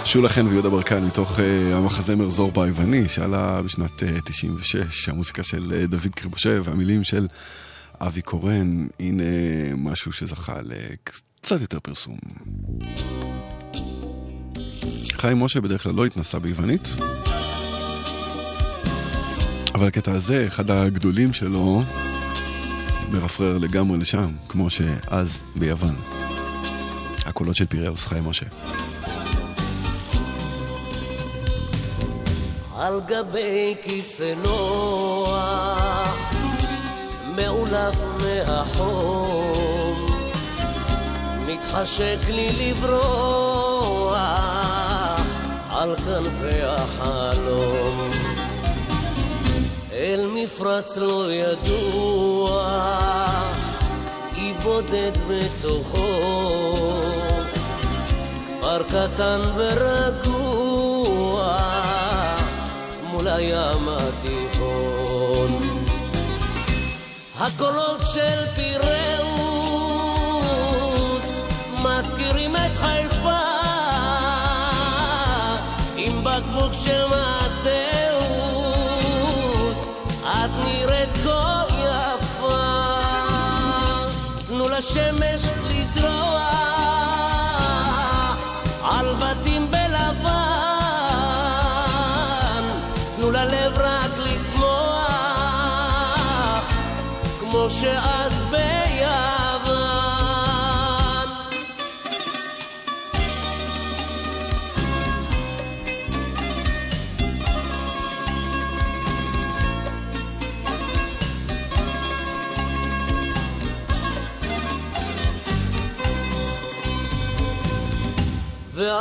שולה חן ויהודה ברקן מתוך uh, המחזמר זורבה היווני שעלה בשנת uh, 96, המוזיקה של uh, דוד קריבושב והמילים של אבי קורן, הנה משהו שזכה לקצת יותר פרסום. חיים משה בדרך כלל לא התנסה ביוונית, אבל הקטע הזה, אחד הגדולים שלו, מרפרר לגמרי לשם, כמו שאז ביוון. הקולות של פיראוס, חיים משה. על גבי כיסא נוח, מאולף מהחום, מתחשק לי לברוח על כנפי החלום. אל מפרץ לא ידוע, אי בודד בתוכו, כפר קטן ורגוע. הים התיכון. הקולות של פיראוס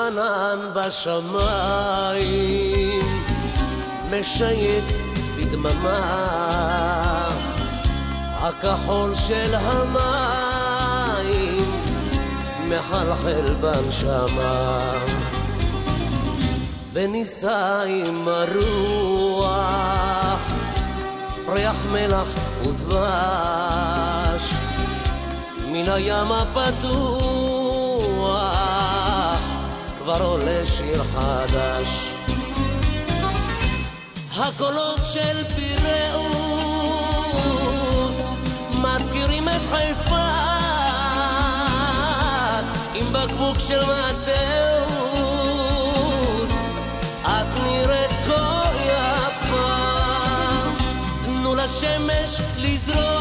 וענן בשמיים משייט בדממה, הכחול של המים מחלחל בנשמה. ונישא עם הרוח, ריח מלח ודבש, מן הים הפתוח כבר עולה שיר חדש. הקולות של פיראוס מזכירים את חיפה עם בקבוק של מתאוס את נראית כה יפה תנו לשמש לזרוע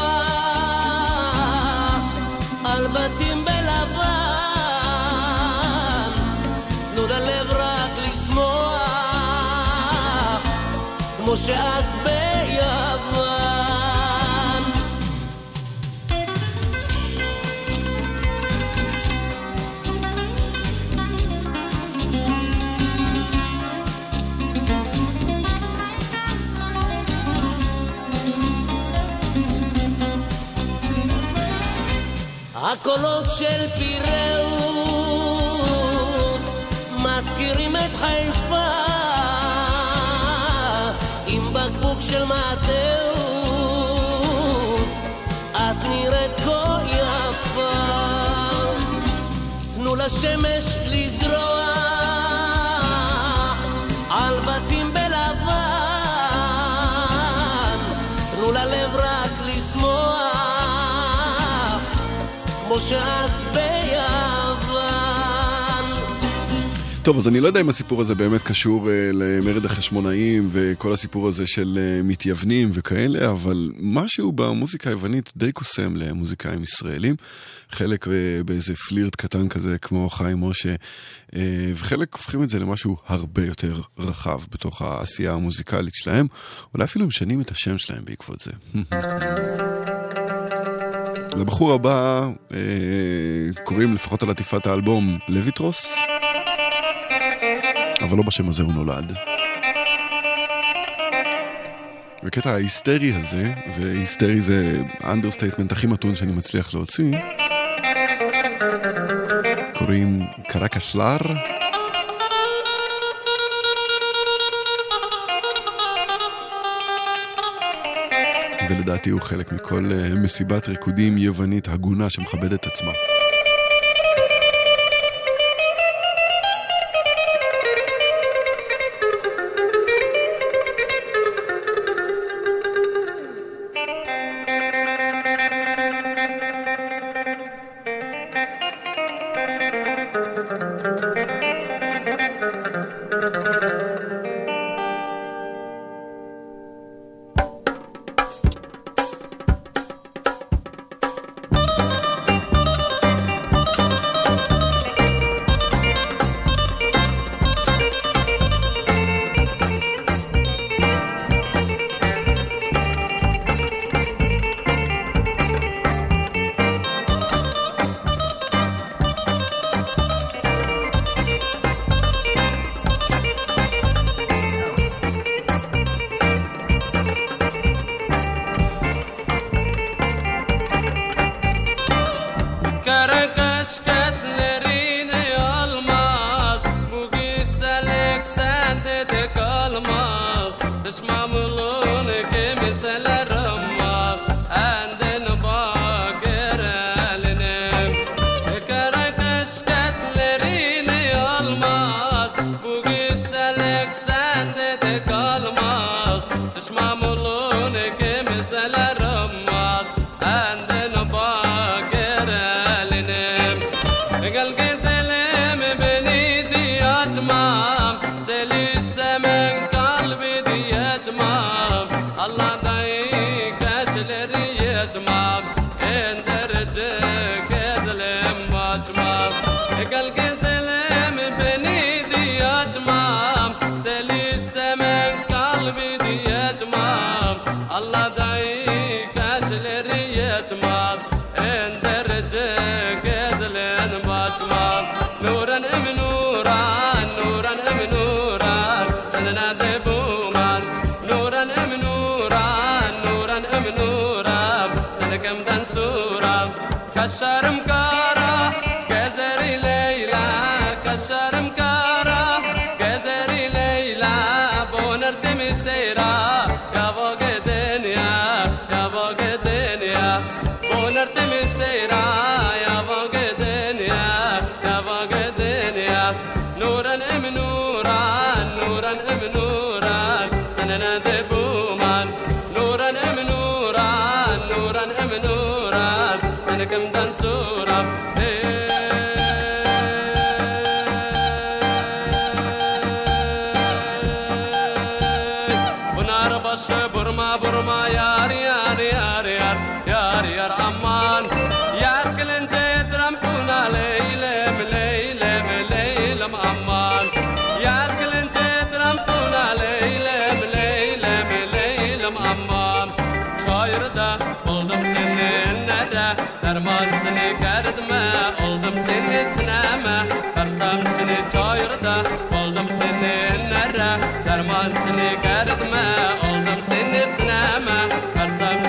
כמו שאז ביוון. הקולות של פיראוס מזכירים את חיפה של מתאוס את נראית כה יפה. תנו לשמש לזרוע על בתים בלבן. תנו ללב רק לשמוח כמו שאז ביוון טוב, אז אני לא יודע אם הסיפור הזה באמת קשור אה, למרד החשמונאים וכל הסיפור הזה של אה, מתייוונים וכאלה, אבל משהו במוזיקה היוונית די קוסם למוזיקאים ישראלים. חלק אה, באיזה פלירט קטן כזה כמו חיים משה, אה, וחלק הופכים את זה למשהו הרבה יותר רחב בתוך העשייה המוזיקלית שלהם. אולי אפילו משנים את השם שלהם בעקבות זה. לבחור הבא אה, קוראים לפחות על עטיפת האלבום לויטרוס, אבל לא בשם הזה הוא נולד. בקטע ההיסטרי הזה, והיסטרי זה ה understatement הכי מתון שאני מצליח להוציא, קוראים קרקסלר. ולדעתי הוא חלק מכל אה, מסיבת ריקודים יוונית הגונה שמכבדת עצמה. Derman seni gerdme oldum seni sineme versem seni çayırda buldum seni nere derman seni gerdme oldum seni sineme versem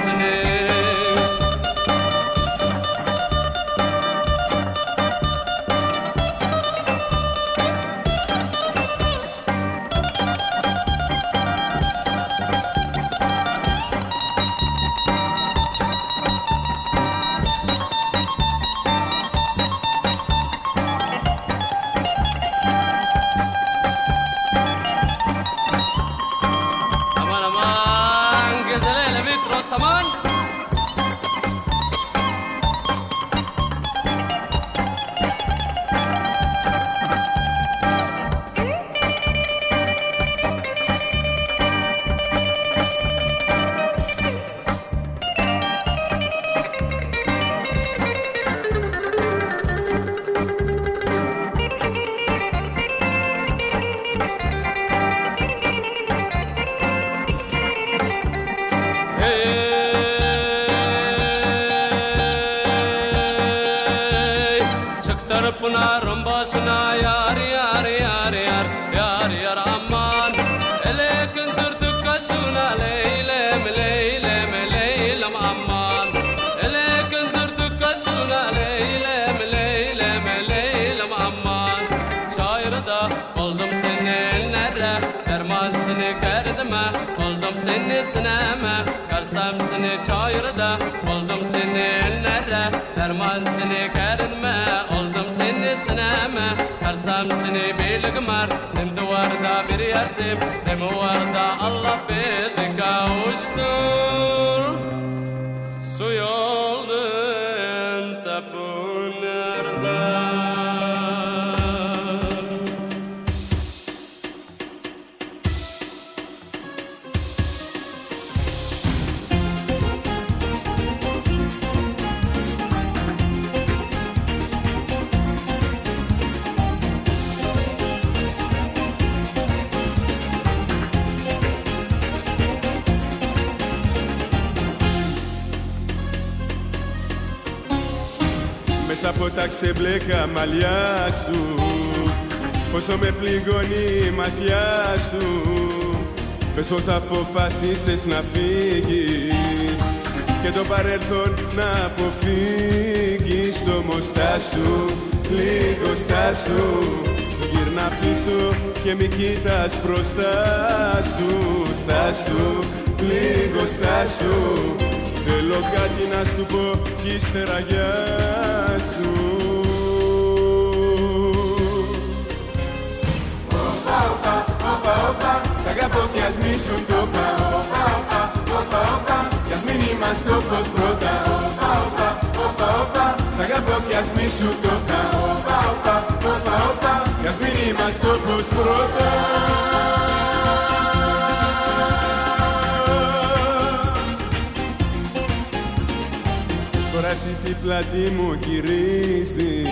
Τώρα εσύ την πλάτη μου γυρίζεις.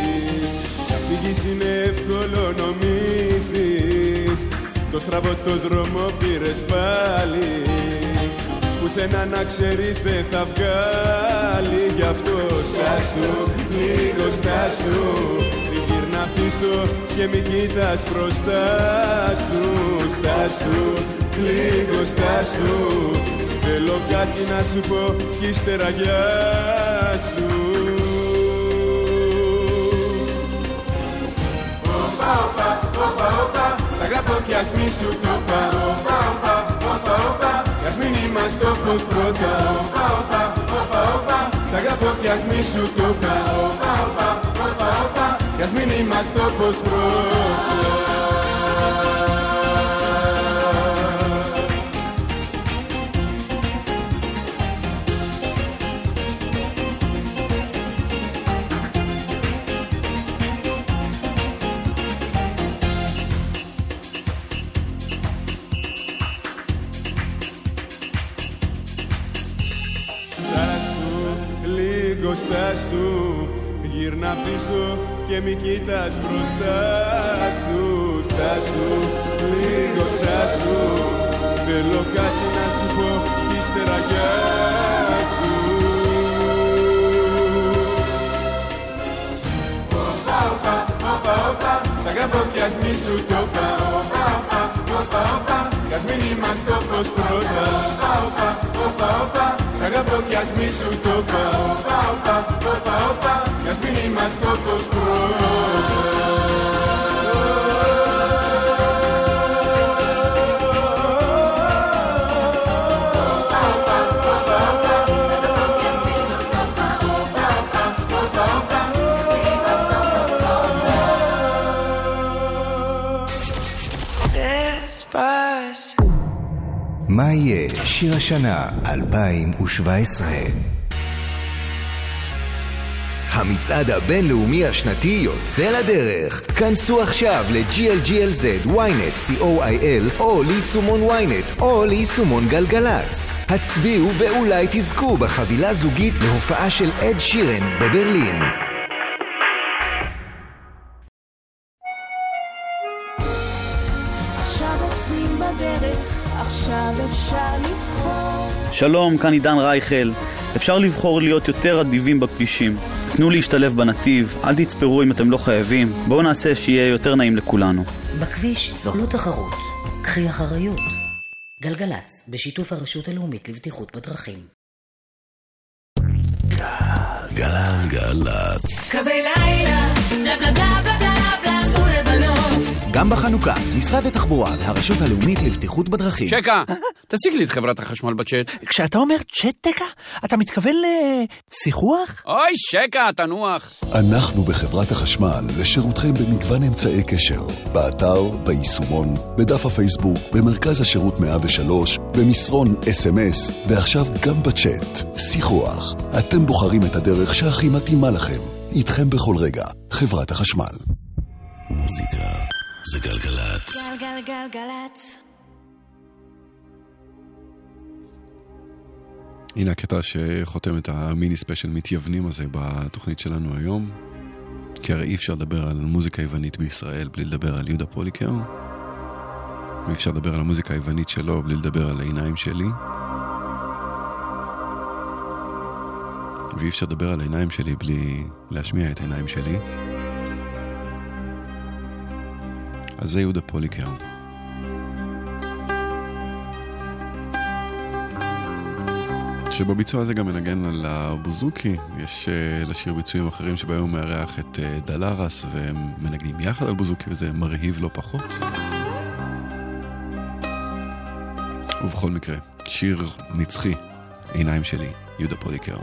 Να φύγεις είναι εύκολο νομίζεις. Το στραβό το δρόμο πήρες πάλι. Πουθενά να ξέρεις δεν θα βγάλει. Γι' αυτό στάσου, λίγο στάσου Μην γυρνά πίσω και μην κοίτας μπροστά σου. Στάσου, λίγο στάσου Θέλω κάτι να σου πω κι ύστερα γεια πιασμί σου το πάω Όπα, όπα, όπα, όπα Πιασμί μας το πως πρώτα. Όπα, όπα, όπα, όπα Σ' αγαπώ πιασμί σου το πάω Όπα, όπα, όπα, όπα Πιασμί μας το πως πρώτα. Στάσου Γύρνα πίσω και μη κοίτας μπροστά σου. Στάσου, λίγο στάσου Θέλω κάτι να σου πω κι ύστερα γεια σου Όπα, όπα, όπα, όπα, σ' αγαπώ κι ας μη σου το πα. Όπα, όπα, όπα, όπα, κι ας μην είμαστε όπως πρώτα. Όπα, όπα, όπα, όπα, σ' αγαπώ κι ας μη σου το πα. Όπα, όπα, όπα, όπα, κι ας μην είμαστε όπως מה שיר השנה 2017? המצעד הבינלאומי השנתי יוצא לדרך. כנסו עכשיו ל-GLGLZ, ynet, co.il, או ליישומון ynet, או ליישומון גלגלצ. הצביעו ואולי תזכו בחבילה זוגית להופעה של אד שירן בברלין. עכשיו אפשר לבחור. שלום, כאן עידן רייכל. אפשר לבחור להיות יותר אדיבים בכבישים. תנו להשתלב בנתיב, אל תצפרו אם אתם לא חייבים. בואו נעשה שיהיה יותר נעים לכולנו. בכביש זו לא תחרות. קחי אחריות. גלגלצ, בשיתוף הרשות הלאומית לבטיחות בדרכים. גלגלצ. קווי לילה, בלה בלה גם בחנוכה, משרד התחבורה והרשות הלאומית לבטיחות בדרכים. שקה, תשיג לי את חברת החשמל בצ'אט. כשאתה אומר צ'טקה, אתה מתכוון לשיחוח? אוי, שקה, תנוח. אנחנו בחברת החשמל לשירותכם במגוון אמצעי קשר. באתר, ביישומון, בדף הפייסבוק, במרכז השירות 103, במסרון אס.אם.אס, ועכשיו גם בצ'אט. שיחוח. אתם בוחרים את הדרך שהכי מתאימה לכם. איתכם בכל רגע. חברת החשמל. מוזיקה זה גלגלצ. גלגלגלגלצ. הנה הקטע שחותם את המיני ספיישל מתייוונים הזה בתוכנית שלנו היום. כי הרי אי אפשר לדבר על מוזיקה יוונית בישראל בלי לדבר על יהודה פוליקר. ואי אפשר לדבר על המוזיקה היוונית שלו בלי לדבר על העיניים שלי. ואי אפשר לדבר על העיניים שלי בלי להשמיע את העיניים שלי. אז זה יהודה פוליקר. שבביצוע הזה גם מנגן על הבוזוקי, יש uh, לשיר ביצועים אחרים שבהם הוא מארח את uh, דלרס והם מנגנים יחד על בוזוקי וזה מרהיב לא פחות. ובכל מקרה, שיר נצחי, עיניים שלי, יהודה פוליקר.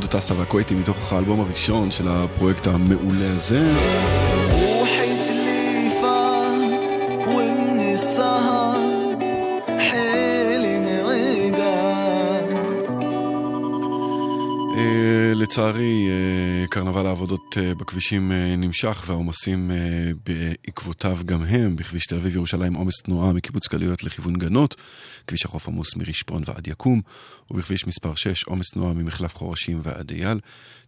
דודו טסה והכווייתי מתוך האלבום הראשון של הפרויקט המעולה הזה. אה, לצערי, אה, קרנבל העבודות אה, בכבישים נמשך והעומסים בעקבותיו גם הם. בכביש תל אביב ירושלים עומס תנועה מקיבוץ גלויות לכיוון גנות. כביש החוף עמוס מרישפון ועד יקום, ובכביש מספר 6 עומס תנועה ממחלף חורשים ועד אייל.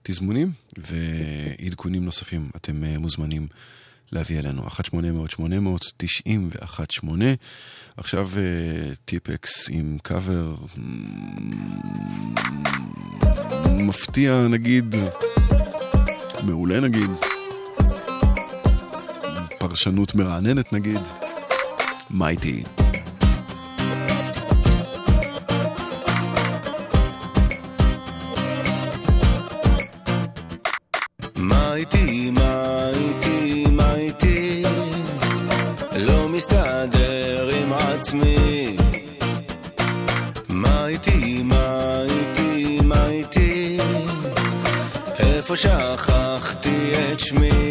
תזמונים ועדכונים נוספים אתם אה, מוזמנים להביא אלינו, 1-800-891-8. עכשיו אה, טיפקס עם קאבר מפתיע נגיד, מעולה נגיד, פרשנות מרעננת נגיד, מייטי. איפה שכחתי את שמי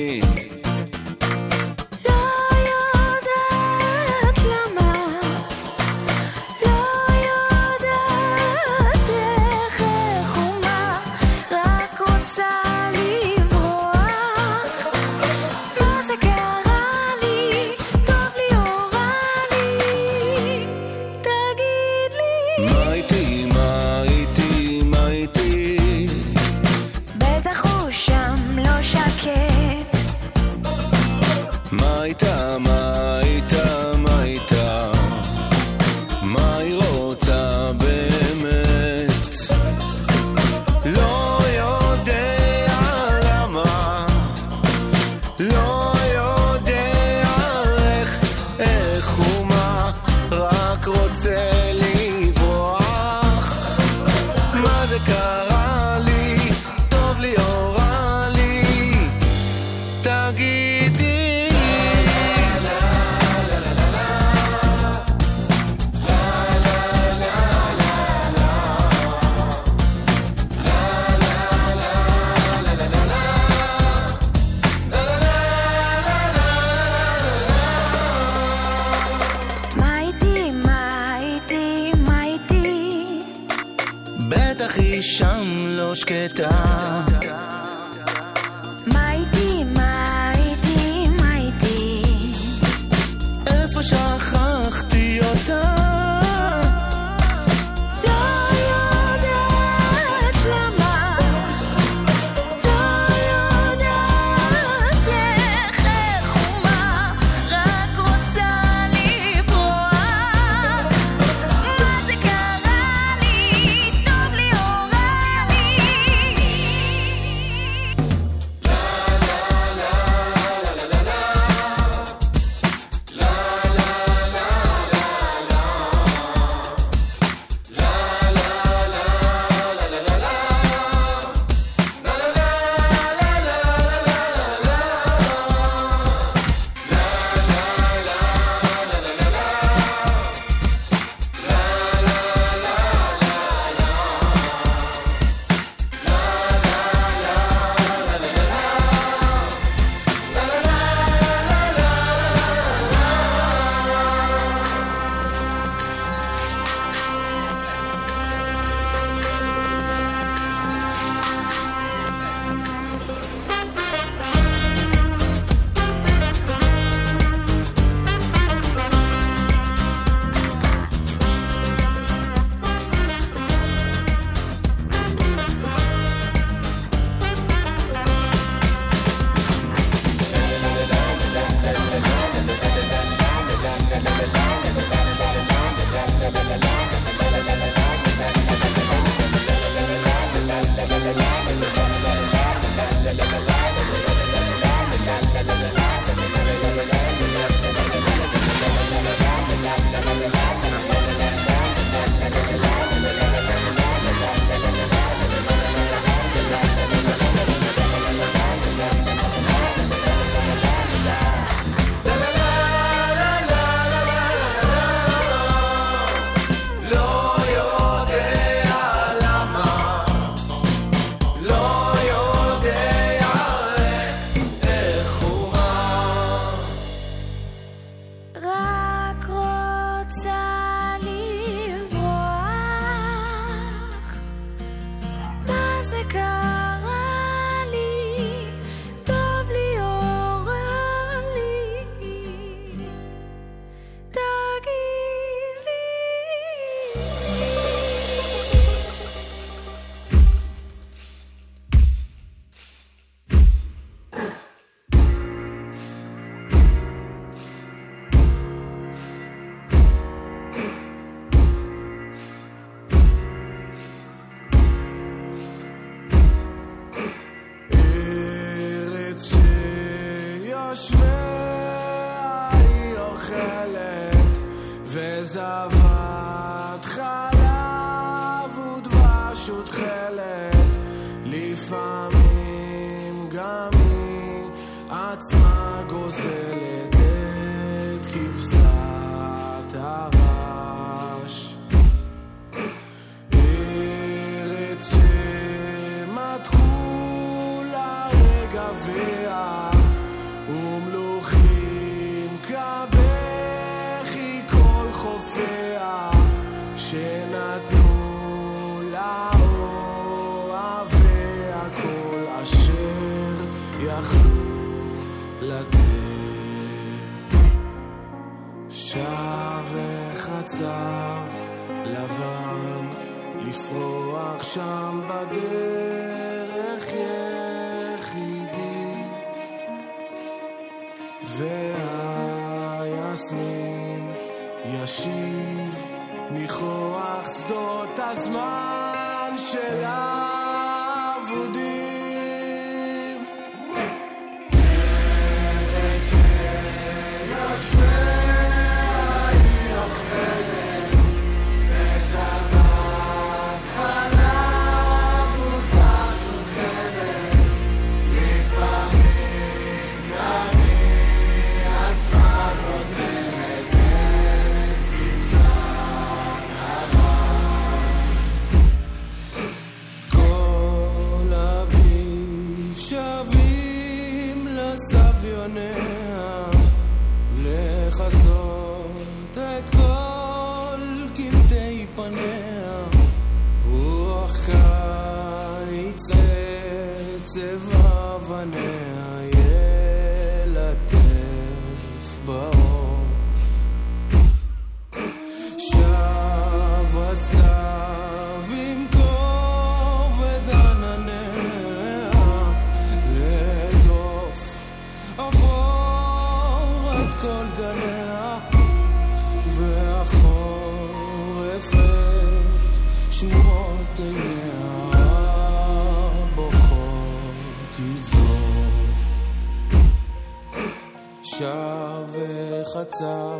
וחצב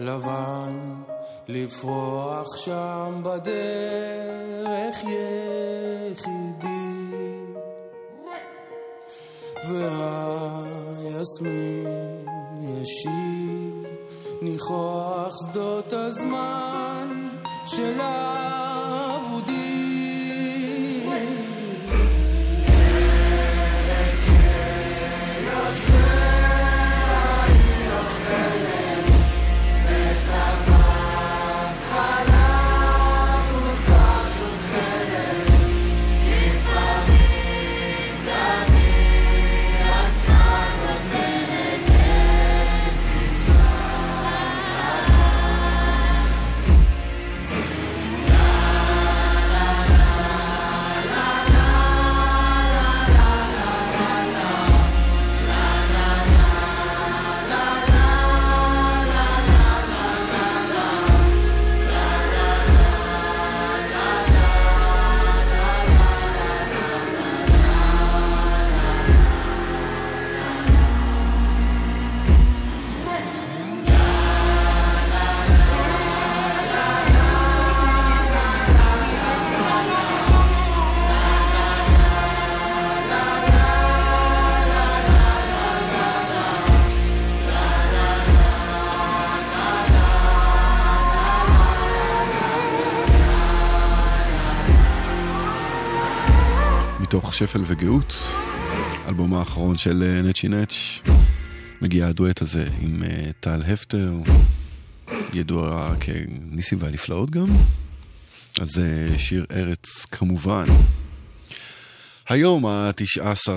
לבן לפרוח שם בדרך יחידי. והיסמין ישיב ניחוח שדות הזמן של מתוך שפל וגאות, אלבום האחרון של אה, נצ'י נץ', מגיע הדואט הזה עם אה, טל הפטר, ידוע כניסים והנפלאות גם, אז זה שיר ארץ כמובן. היום, ה-19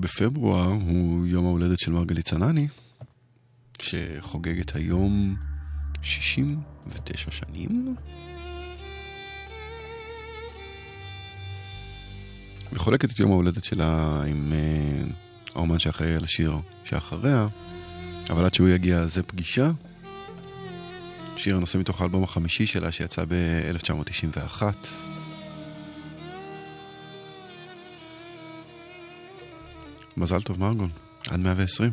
בפברואר, הוא יום ההולדת של מרגלית צנני, שחוגגת היום 69 שנים. וחולקת את יום ההולדת שלה עם uh, האומן שאחראי על השיר שאחריה, אבל עד שהוא יגיע זה פגישה. שיר הנושא מתוך האלבום החמישי שלה שיצא ב-1991. מזל טוב מרגון, עד 120.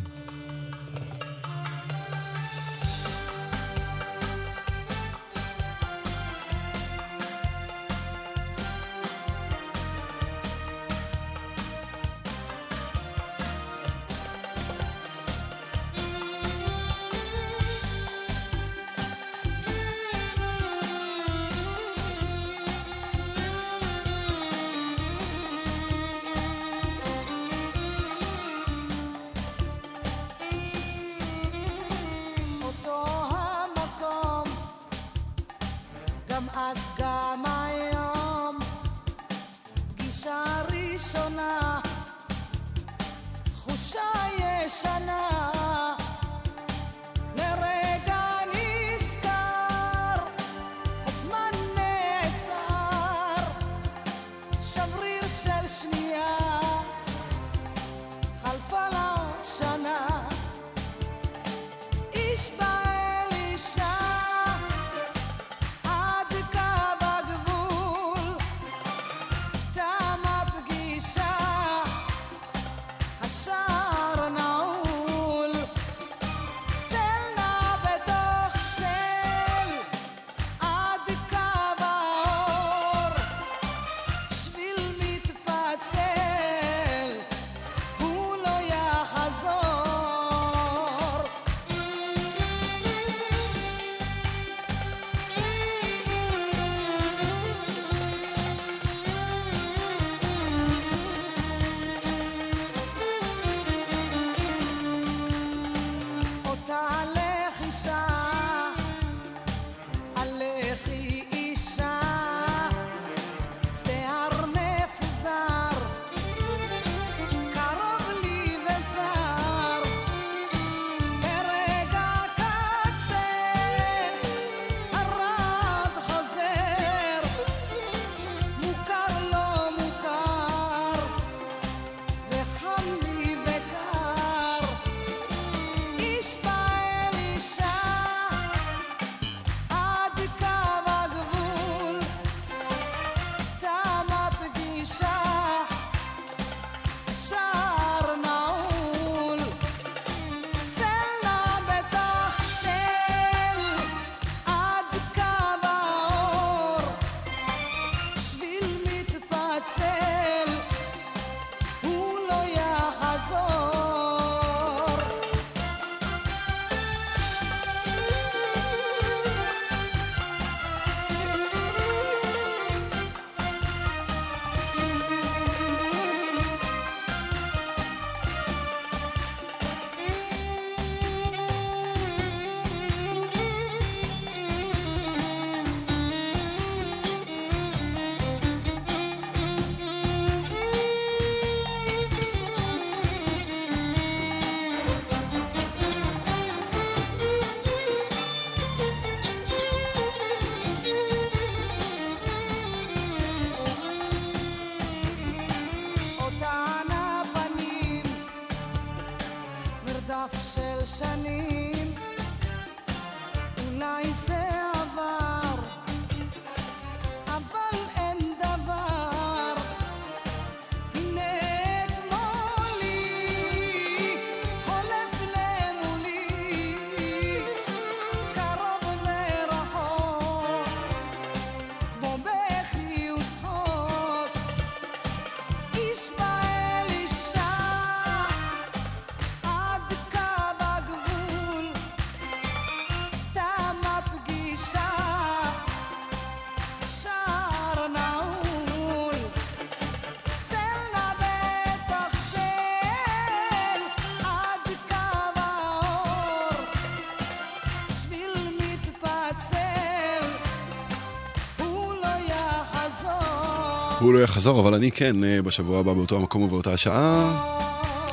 יחזור הוא לא יחזור, אבל אני כן, אה, בשבוע הבא באותו המקום ובאותה השעה.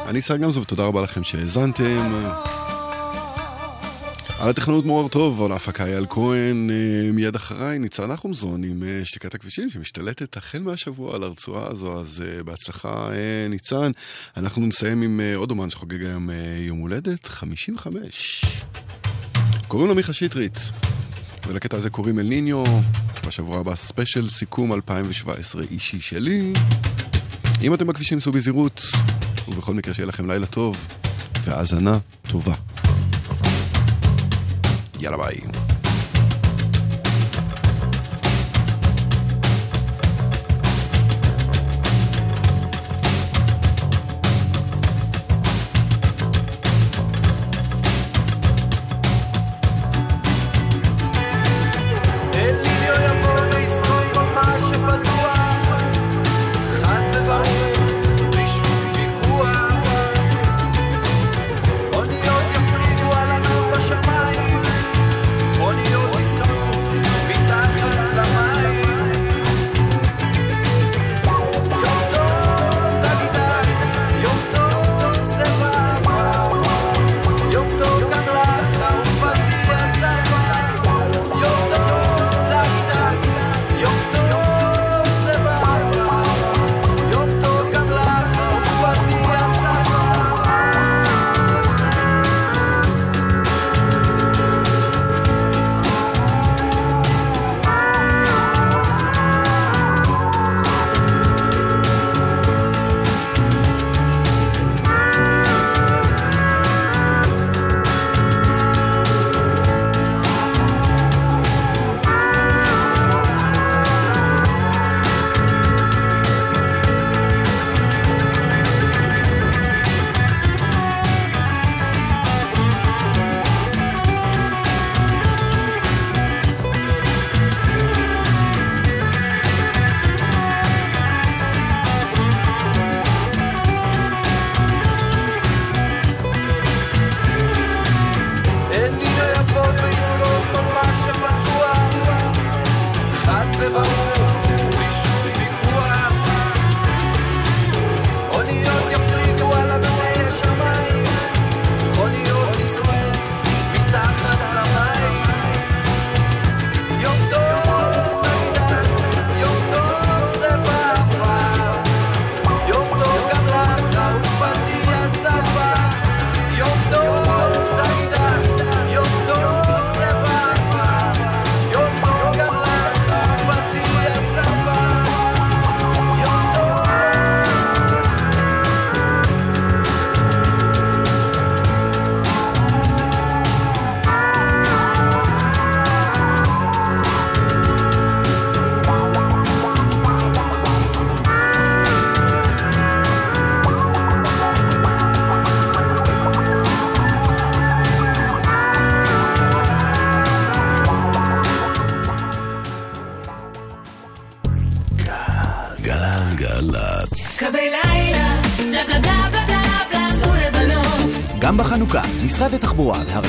אני שר גמזו, ותודה רבה לכם שהאזנתם. על הטכנאות מאור טוב, על ההפקה אייל כהן, אה, מיד אחריי ניצן נחומזון עם אה, שתיקת הכבישים שמשתלטת החל מהשבוע על הרצועה הזו, אז בהצלחה ניצן. אנחנו נסיים עם עוד אומן שחוגג היום יום הולדת, 55. קוראים לו מיכה שטרית, ולקטע הזה קוראים אל ניניו, בשבוע הבא ספיישל סיכום 2017 אישי שלי. אם אתם בכבישים סעו בזהירות, ובכל מקרה שיהיה לכם לילה טוב, והאזנה טובה. יאללה ביי.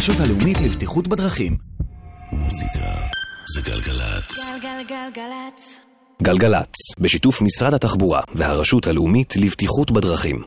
והרשות הלאומית לבטיחות בדרכים. מוזיקה זה גלגלצ. גלגלגלגלצ. גלגלצ, בשיתוף משרד התחבורה והרשות הלאומית לבטיחות בדרכים.